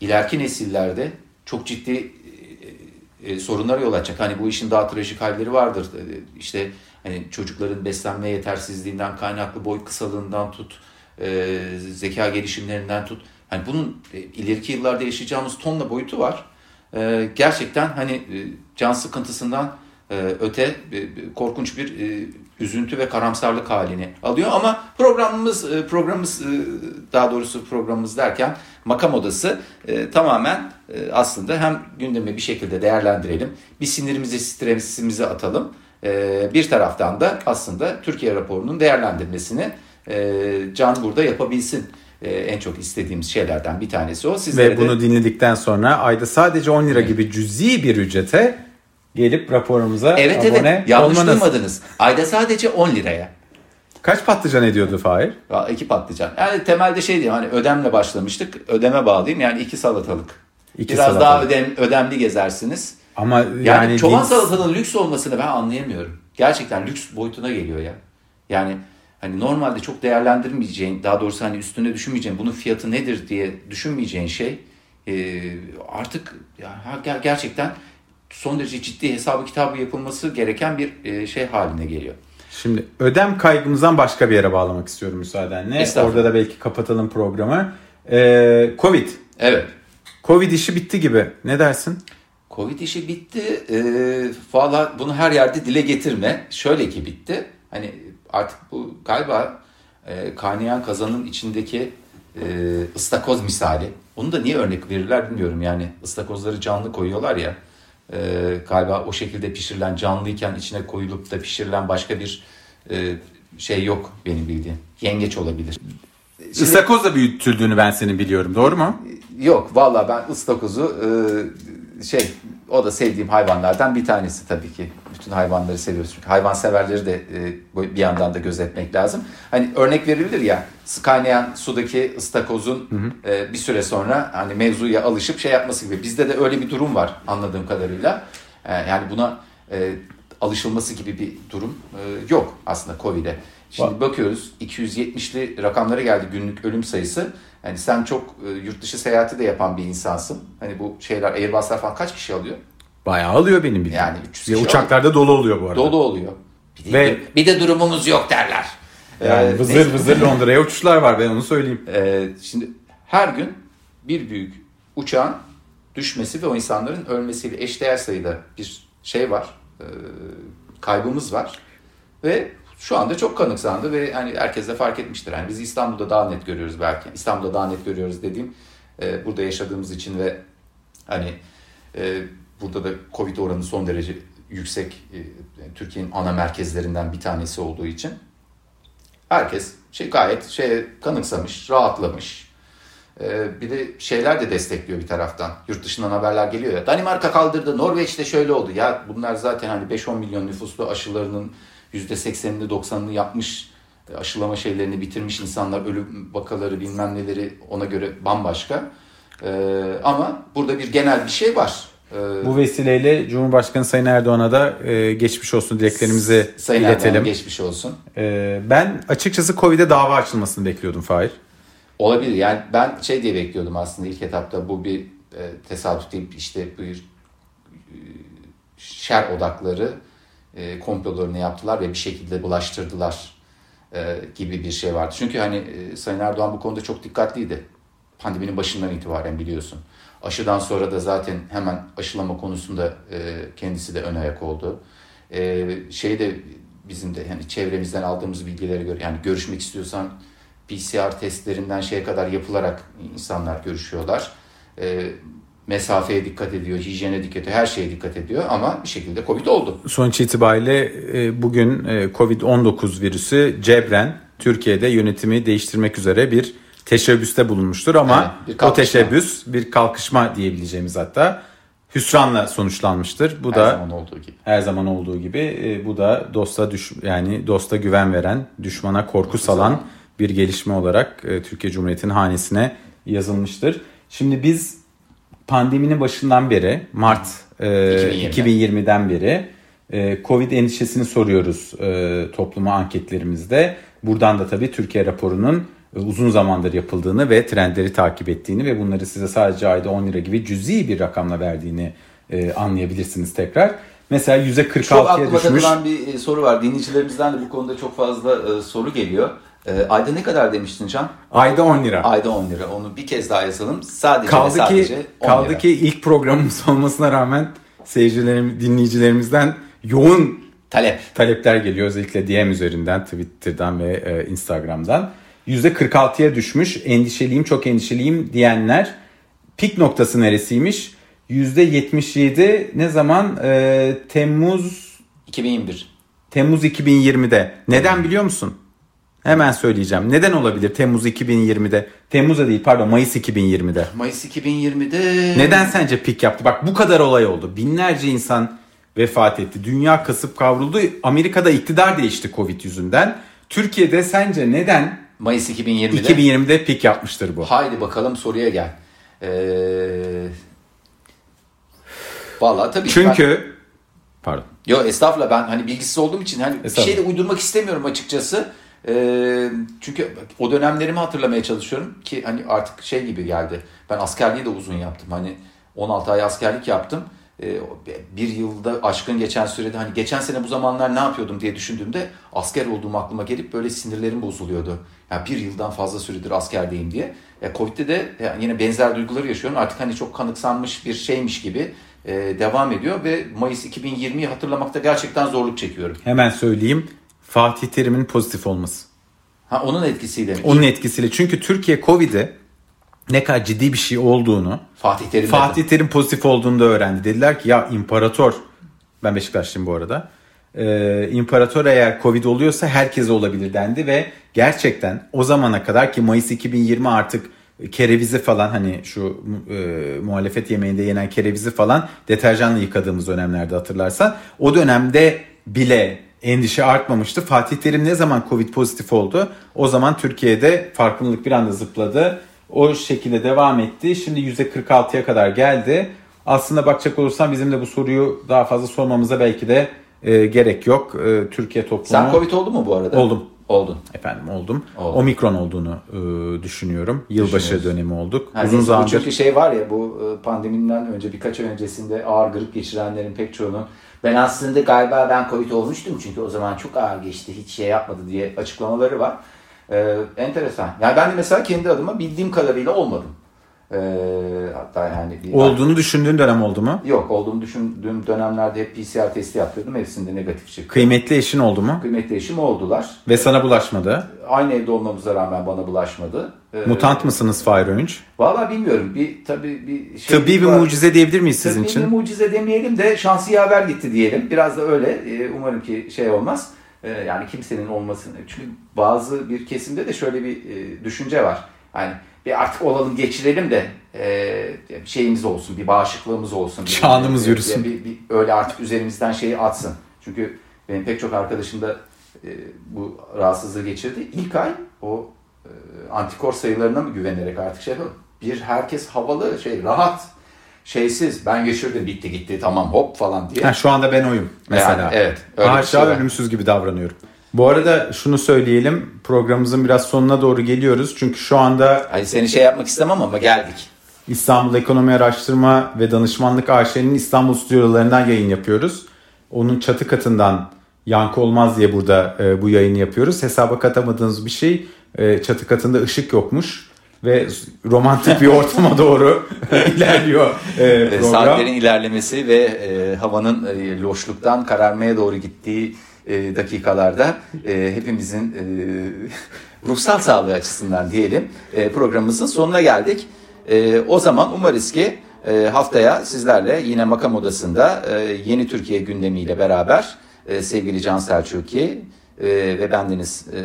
ileriki nesillerde çok ciddi e, e, sorunlara yol açacak. Hani bu işin daha trajik halleri vardır. E, işte hani çocukların beslenme yetersizliğinden kaynaklı boy kısalığından tut, e, zeka gelişimlerinden tut. Hani bunun e, ileriki yıllarda yaşayacağımız tonla boyutu var. E, gerçekten hani e, can sıkıntısından e, öte e, korkunç bir e, üzüntü ve karamsarlık halini alıyor ama programımız e, programımız e, daha doğrusu programımız derken makam odası e, tamamen aslında hem gündemi bir şekilde değerlendirelim. Bir sinirimizi stresimizi atalım. Bir taraftan da aslında Türkiye raporunun değerlendirmesini Can burada yapabilsin en çok istediğimiz şeylerden bir tanesi o. Sizlere Ve bunu de... dinledikten sonra ayda sadece 10 lira gibi cüzi bir ücrete gelip raporumuza evet, abone evet. Yanlış olmanız. duymadınız. Ayda sadece 10 liraya. Kaç patlıcan ediyordu Fahir? Ya, iki patlıcan. Yani temelde şey diyeyim hani ödemle başlamıştık. Ödeme bağlayayım yani iki salatalık. İki Biraz salatalık. daha ödem, ödemli gezersiniz. Ama yani, yani çoban din... salatanın lüks olmasını ben anlayamıyorum. Gerçekten lüks boyutuna geliyor ya. Yani hani normalde çok değerlendirmeyeceğin, daha doğrusu hani üstüne düşünmeyeceğin, bunun fiyatı nedir diye düşünmeyeceğin şey e, artık ya, gerçekten son derece ciddi hesabı kitabı yapılması gereken bir e, şey haline geliyor. Şimdi ödem kaygımızdan başka bir yere bağlamak istiyorum müsaadenle. Orada da belki kapatalım programı. Ee, Covid. Evet. Covid işi bitti gibi. Ne dersin? Covid işi bitti. Ee, Valla bunu her yerde dile getirme. Şöyle ki bitti. Hani artık bu galiba e, kaynayan kazanın içindeki e, ıstakoz misali. Onu da niye örnek verirler bilmiyorum. Yani ıstakozları canlı koyuyorlar ya. E, galiba o şekilde pişirilen canlıyken içine koyulup da pişirilen başka bir e, şey yok benim bildiğim. Yengeç olabilir. Şimdi, Istakozla büyütüldüğünü ben senin biliyorum. Doğru mu? Yok. Valla ben ıstakozu e, şey o da sevdiğim hayvanlardan bir tanesi tabii ki. Bütün hayvanları seviyoruz çünkü hayvan severleri de e, bir yandan da gözetmek lazım. Hani örnek verilir ya kaynayan sudaki ıstakozun hı hı. E, bir süre sonra hani mevzuya alışıp şey yapması gibi. Bizde de öyle bir durum var anladığım kadarıyla. E, yani buna alışılması gibi bir durum yok aslında Covid'e. Şimdi Bak. bakıyoruz 270'li rakamlara geldi günlük ölüm sayısı. Yani sen çok e, yurt dışı seyahati de yapan bir insansın. Hani bu şeyler Airbus'lar falan kaç kişi alıyor? Bayağı alıyor benim bildiğim. Yani 300 kişi uçaklarda alıyor. dolu oluyor bu arada. Dolu oluyor. Bir de, Ve, bir de durumumuz yok derler. Yani ee, vızır vızır Londra'ya uçuşlar var ben onu söyleyeyim. Ee, şimdi her gün bir büyük uçağın düşmesi ve o insanların ölmesiyle eşdeğer sayıda bir şey var. E, kaybımız var. Ve şu anda çok kanıksandı ve hani herkes de fark etmiştir. Yani biz İstanbul'da daha net görüyoruz belki. İstanbul'da daha net görüyoruz dediğim e, burada yaşadığımız için ve hani e, burada da Covid oranı son derece yüksek e, Türkiye'nin ana merkezlerinden bir tanesi olduğu için herkes şey gayet şey kanıksamış, rahatlamış. E, bir de şeyler de destekliyor bir taraftan. Yurt dışından haberler geliyor ya. Danimarka kaldırdı, Norveç'te şöyle oldu. Ya bunlar zaten hani 5-10 milyon nüfuslu aşılarının %80'ini 90'ını yapmış e, aşılama şeylerini bitirmiş insanlar ölüm vakaları bilmem neleri ona göre bambaşka. Ee, ama burada bir genel bir şey var. Ee, Bu vesileyle Cumhurbaşkanı Sayın Erdoğan'a da e, geçmiş olsun dileklerimizi Sayın iletelim. Erdoğan geçmiş olsun. Ee, ben açıkçası Covid'e dava açılmasını bekliyordum Fahir. Olabilir. Yani ben şey diye bekliyordum aslında ilk etapta bu bir e, tesadüf değil işte bir e, şer odakları e, komplolarını yaptılar ve bir şekilde bulaştırdılar e, gibi bir şey vardı. Çünkü hani e, Sayın Erdoğan bu konuda çok dikkatliydi. Pandeminin başından itibaren biliyorsun. Aşıdan sonra da zaten hemen aşılama konusunda e, kendisi de ön ayak oldu. E, şey de bizim de hani çevremizden aldığımız bilgilere göre yani görüşmek istiyorsan PCR testlerinden şeye kadar yapılarak insanlar görüşüyorlar. E, mesafeye dikkat ediyor, hijyene dikkat ediyor, her şeye dikkat ediyor ama bir şekilde Covid oldu. Sonuç itibariyle e, bugün e, Covid-19 virüsü cebren Türkiye'de yönetimi değiştirmek üzere bir teşebbüste bulunmuştur ama evet, o teşebbüs bir kalkışma diyebileceğimiz hatta hüsranla sonuçlanmıştır. Bu Her da zaman olduğu gibi. her zaman olduğu gibi e, bu da dosta düş yani dosta güven veren, düşmana korku salan bir gelişme olarak e, Türkiye Cumhuriyeti'nin hanesine yazılmıştır. Şimdi biz pandeminin başından beri Mart e, 2020. 2020'den beri e, Covid endişesini soruyoruz e, topluma anketlerimizde. Buradan da tabii Türkiye raporunun uzun zamandır yapıldığını ve trendleri takip ettiğini ve bunları size sadece ayda 10 lira gibi cüzi bir rakamla verdiğini e, anlayabilirsiniz tekrar. Mesela Çok %46'ya aklıma düşmüş. takılan bir e, soru var. Dinleyicilerimizden de bu konuda çok fazla e, soru geliyor. E, ayda ne kadar demiştin Can? Ayda 10 lira. Ayda 10 lira. Onu bir kez daha yazalım. Sadece Kaldı sadece ki 10 kaldı lira. ki ilk programımız olmasına rağmen seyircilerim, dinleyicilerimizden yoğun Talep. talepler geliyor özellikle DM üzerinden, Twitter'dan ve e, Instagram'dan. %46'ya düşmüş. Endişeliyim, çok endişeliyim diyenler. Pik noktası neresiymiş? %77 ne zaman? E, Temmuz 2021. Temmuz 2020'de. Neden biliyor musun? Hemen söyleyeceğim. Neden olabilir Temmuz 2020'de? Temmuz'da değil pardon Mayıs 2020'de. Mayıs 2020'de Neden sence pik yaptı? Bak bu kadar olay oldu. Binlerce insan vefat etti. Dünya kasıp kavruldu. Amerika'da iktidar değişti Covid yüzünden. Türkiye'de sence neden Mayıs 2020'de 2020'de pik yapmıştır bu? Haydi bakalım soruya gel. Ee... Vallahi tabii ki ben- Çünkü pardon. Yo estağfurullah ben hani bilgisiz olduğum için hani bir şey de uydurmak istemiyorum açıkçası. Ee, çünkü o dönemlerimi hatırlamaya çalışıyorum ki hani artık şey gibi geldi. Ben askerliği de uzun yaptım. Hani 16 ay askerlik yaptım. Ee, bir yılda aşkın geçen sürede hani geçen sene bu zamanlar ne yapıyordum diye düşündüğümde asker olduğum aklıma gelip böyle sinirlerim bozuluyordu. Yani bir yıldan fazla süredir askerdeyim diye. Ya Covid'de de yani yine benzer duyguları yaşıyorum. Artık hani çok kanıksanmış bir şeymiş gibi e, devam ediyor ve Mayıs 2020'yi hatırlamakta gerçekten zorluk çekiyorum. Hemen söyleyeyim. Fatih Terim'in pozitif olması. Ha onun etkisiyle mi? Onun etkisiyle. Çünkü Türkiye Covid'e ne kadar ciddi bir şey olduğunu Fatih Terim'le de. Fatih Terim pozitif olduğunu da öğrendi. Dediler ki ya imparator ben Beşiktaşlıyım bu arada. Ee, imparator eğer Covid oluyorsa herkese olabilir dendi ve gerçekten o zamana kadar ki Mayıs 2020 artık kerevizi falan hani şu e, muhalefet yemeğinde yenen kerevizi falan deterjanla yıkadığımız dönemlerde hatırlarsan o dönemde bile endişe artmamıştı. Fatih Terim ne zaman Covid pozitif oldu? O zaman Türkiye'de farkındalık bir anda zıpladı. O şekilde devam etti. Şimdi %46'ya kadar geldi. Aslında bakacak olursan bizim de bu soruyu daha fazla sormamıza belki de e, gerek yok. E, Türkiye toplumu... Sen Covid oldu mu bu arada? Oldum. Oldun. Efendim oldum. Oldu. Omikron olduğunu e, düşünüyorum. Yılbaşı dönemi olduk. Ha, Uzun zamandır Çünkü şey var ya bu e, pandemiden önce birkaç ay öncesinde ağır grip geçirenlerin pek çoğunun ben aslında galiba ben Covid olmuştum çünkü o zaman çok ağır geçti hiç şey yapmadı diye açıklamaları var. Ee, enteresan. Yani ben de mesela kendi adıma bildiğim kadarıyla olmadım. Ee, hatta yani bir, olduğunu düşündüğün dönem oldu mu? Yok olduğumu düşündüğüm dönemlerde hep PCR testi yaptırdım. Hepsinde negatif çıktı. Kıymetli eşin oldu mu? Kıymetli eşim oldular. Ve sana bulaşmadı. Aynı evde olmamıza rağmen bana bulaşmadı. Ee, Mutant mısınız Fahir Öğünç? Valla bilmiyorum. Bir tabii bir şey Tıbbi bir var. mucize diyebilir miyiz sizin Tabii için? bir mucize demeyelim de şansı yaver gitti diyelim. Biraz da öyle. Ee, Umarım ki şey olmaz. Ee, Yani kimsenin olmasını. Çünkü bazı bir kesimde de şöyle bir e, düşünce var. Hani bir artık olalım geçirelim de e, şeyimiz olsun, bir bağışıklığımız olsun. Şanımız bir- yürüsün. Bir, bir, öyle artık üzerimizden şeyi atsın. Çünkü benim pek çok arkadaşım da e, bu rahatsızlığı geçirdi. İlk ay o e, antikor sayılarına mı güvenerek artık şey yapalım. Bir herkes havalı, şey rahat, şeysiz. Ben geçirdim, bitti gitti, tamam hop falan diye. Ha, şu anda ben oyum mesela. Yani, evet, öyle Haşa şey ölümsüz gibi davranıyorum. Bu arada şunu söyleyelim. Programımızın biraz sonuna doğru geliyoruz. Çünkü şu anda Hani seni şey yapmak istemem ama geldik. İstanbul Ekonomi Araştırma ve Danışmanlık AŞ'nin İstanbul stüdyolarından yayın yapıyoruz. Onun çatı katından yankı olmaz diye burada e, bu yayını yapıyoruz. Hesaba katamadığınız bir şey e, çatı katında ışık yokmuş ve romantik bir ortama doğru ilerliyor e, Ee, program. Saatlerin ilerlemesi ve e, havanın e, loşluktan kararmaya doğru gittiği e, dakikalarda e, hepimizin e, ruhsal sağlığı açısından diyelim e, programımızın sonuna geldik. E, o zaman umarız ki e, haftaya sizlerle yine Makam Odası'nda e, yeni Türkiye gündemiyle beraber e, sevgili Can Selçuk'i e, ve bendeniz e,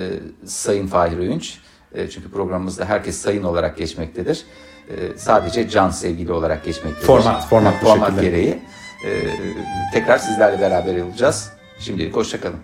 Sayın Fahir Öğünç E, çünkü programımızda herkes sayın olarak geçmektedir. E, sadece can sevgili olarak geçmektedir. Format, format format gereği. E, tekrar sizlerle beraber olacağız. Şimdilik hoşçakalın.